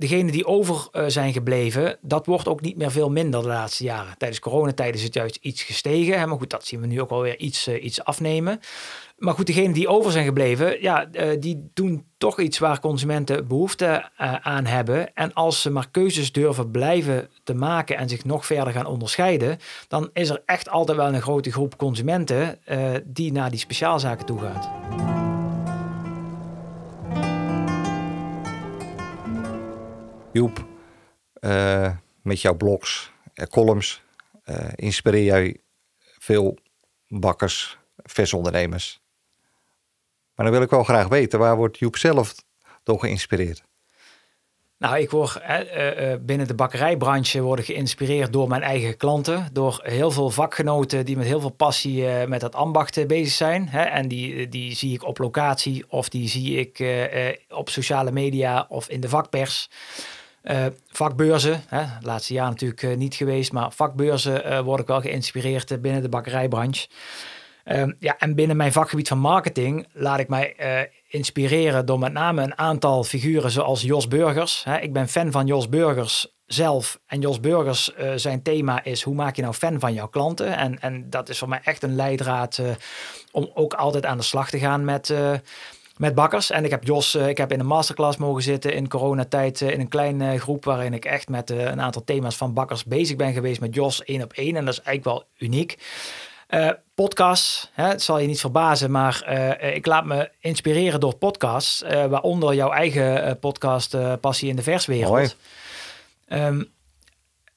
degene die over uh, zijn gebleven, dat wordt ook niet meer veel minder de laatste jaren. Tijdens coronatijd is het juist iets gestegen. Maar goed, dat zien we nu ook alweer iets, uh, iets afnemen. Maar goed, degenen die over zijn gebleven, ja, uh, die doen toch iets waar consumenten behoefte aan hebben. En als ze maar keuzes durven blijven te maken en zich nog verder gaan onderscheiden, dan is er echt altijd wel een grote groep consumenten die naar die speciaalzaken toe gaat. Joep, uh, met jouw blogs, columns, uh, inspireer jij veel bakkers, versondernemers. Maar dan wil ik wel graag weten, waar wordt Joep zelf door geïnspireerd? Nou, ik word eh, eh, binnen de bakkerijbranche worden geïnspireerd door mijn eigen klanten. Door heel veel vakgenoten die met heel veel passie met dat ambacht bezig zijn. Hè? En die, die zie ik op locatie of die zie ik op sociale media of in de vakpers. Vakbeurzen, hè? laatste jaar natuurlijk niet geweest, maar vakbeurzen word ik wel geïnspireerd binnen de bakkerijbranche. Ehm, ja, en binnen mijn vakgebied van marketing laat ik mij inspireren door met name een aantal figuren zoals Jos Burgers. ik ben fan van Jos Burgers zelf. En Jos Burgers, uh, zijn thema is hoe maak je nou fan van jouw klanten? En, en dat is voor mij echt een leidraad uh, om ook altijd aan de slag te gaan met, uh, met bakkers. En ik heb Jos, ik heb in een masterclass mogen zitten in coronatijd in een kleine groep waarin ik echt met een aantal thema's van bakkers bezig ben geweest met Jos één op één. En dat is eigenlijk wel uniek. Uh, podcasts, hè, het zal je niet verbazen, maar uh, ik laat me inspireren door podcasts, uh, waaronder jouw eigen podcast Passie in de Verswereld. Um,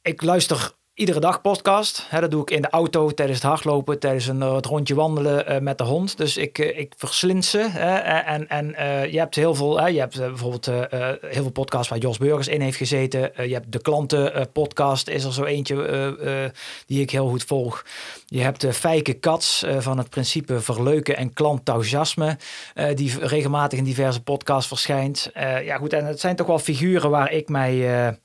ik luister iedere dag podcast. Hè, dat doe ik in de auto, tijdens het hardlopen, tijdens een het rondje wandelen uh, met de hond. Dus ik, uh, ik verslind ze. Hè, en en je hebt heel veel, je hebt bijvoorbeeld heel veel podcasts waar Jos Burgers in heeft gezeten. je hebt de klanten podcast, is er zo eentje die ik heel goed volg. Je hebt de Fijke Kats van het principe verleuken en klantenthousiasme, die regelmatig in diverse podcasts verschijnt. ja goed, en het zijn toch wel figuren waar ik mij,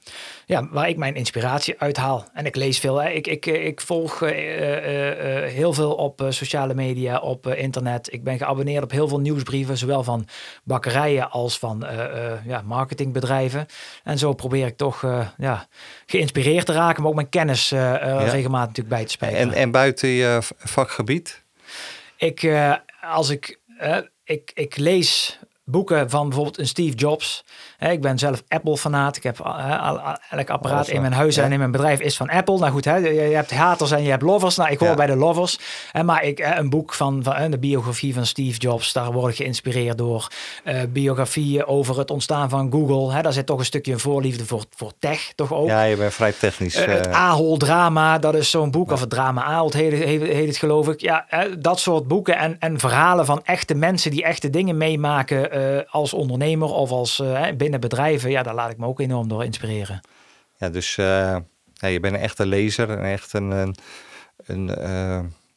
ja, waar ik mijn inspiratie uithaal. En ik lees veel. Hè. Ik, ik, ik volg uh, uh, heel veel op sociale media, op internet. Ik ben geabonneerd op heel veel nieuwsbrieven, zowel van bakkerijen als van ja, marketingbedrijven. En zo probeer ik toch ja, geïnspireerd te raken, maar ook mijn kennis regelmatig natuurlijk bij te spijkeren. En, en buiten je vakgebied? Ik, als ik, ik, ik lees boeken van bijvoorbeeld een Steve Jobs. Ik ben zelf Apple-fanaat. Ik heb uh, elk apparaat in mijn huis en in mijn bedrijf is van Apple. Nou goed, hè, je, hebt haters en je hebt lovers. Nou, ik hoor bij de lovers. Maar ik, een boek van, van de biografie van Steve Jobs, daar word ik geïnspireerd door. Uh, biografieën over het ontstaan van Google. Hè, daar zit toch een stukje voorliefde voor, voor tech, toch ook. Ja, je bent vrij technisch. Uh, het Ahol-drama, dat is zo'n boek. Of het drama Ahold heet, heet, heet, het, geloof ik. Ja, dat soort boeken en, en verhalen van echte mensen die echte dingen meemaken uh, als ondernemer of als uh, binnen bedrijven, ja, daar laat ik me ook enorm door inspireren. Ja, dus uh, ja, je bent een echte lezer en echt een, een, een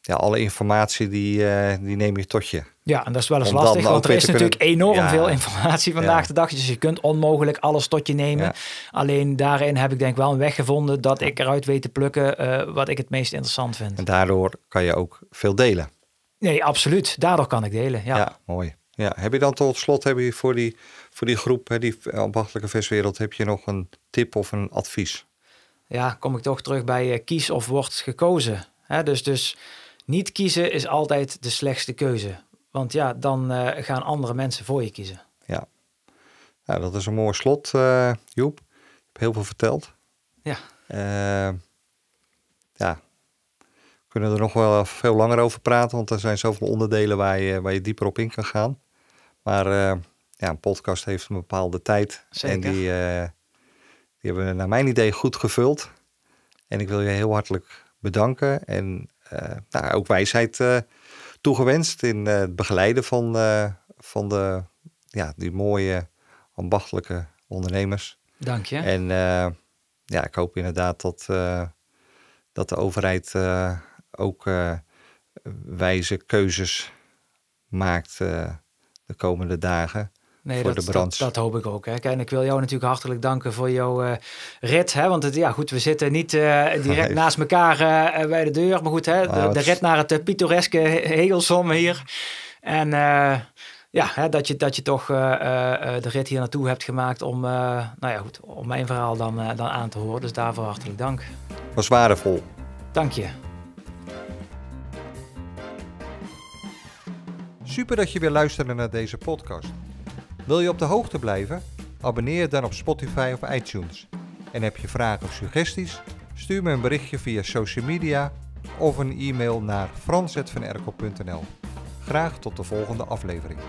ja, alle informatie die, die neem je tot je. Ja, en dat is wel eens lastig, want er is natuurlijk enorm veel informatie vandaag de dag. Dus je kunt onmogelijk alles tot je nemen. Alleen daarin heb ik denk wel een weg gevonden dat ik eruit weet te plukken wat ik het meest interessant vind. En daardoor kan je ook veel delen. Nee, absoluut. Daardoor kan ik delen. Ja, ja mooi. Ja, heb je dan tot slot heb je voor, die, voor die groep, hè, die ambachtelijke verswereld, heb je nog een tip of een advies? Ja, kom ik toch terug bij uh, kies of wordt gekozen. Hè, dus, dus niet kiezen is altijd de slechtste keuze. Want ja, dan uh, gaan andere mensen voor je kiezen. Ja, ja dat is een mooi slot, uh, Joep. Je hebt heel veel verteld. Ja. ja, kunnen er nog wel veel langer over praten, want er zijn zoveel onderdelen waar je, waar je dieper op in kan gaan. Maar uh, ja, een podcast heeft een bepaalde tijd. Zeker. En die, uh, die hebben we naar mijn idee goed gevuld. En ik wil je heel hartelijk bedanken. En uh, nou, ook wijsheid toegewenst in het begeleiden van, van de, ja, die mooie ambachtelijke ondernemers. Dank je. En ja, ik hoop inderdaad dat, dat de overheid ook wijze keuzes maakt de komende dagen. Nee, voor dat, de brand. Dat, dat, hoop ik ook. Hè. En ik wil jou natuurlijk hartelijk danken voor jouw uh, rit. Hè? Want het, ja, goed, we zitten niet uh, (laughs) direct naast elkaar uh, bij de deur. Maar goed, hè, de, de, rit naar het pittoreske Hegelsom hier. En ja, hè, dat, je, dat je toch de rit hier naartoe hebt gemaakt om, nou ja, goed, om mijn verhaal dan, dan aan te horen. Dus daarvoor hartelijk dank. Was waardevol. Dank je. Super dat je weer luisterde naar deze podcast. Wil je op de hoogte blijven? Abonneer dan op Spotify of iTunes. En heb je vragen of suggesties? Stuur me een berichtje via social media of een e-mail naar frans.vanerkel.nl. Graag tot de volgende aflevering.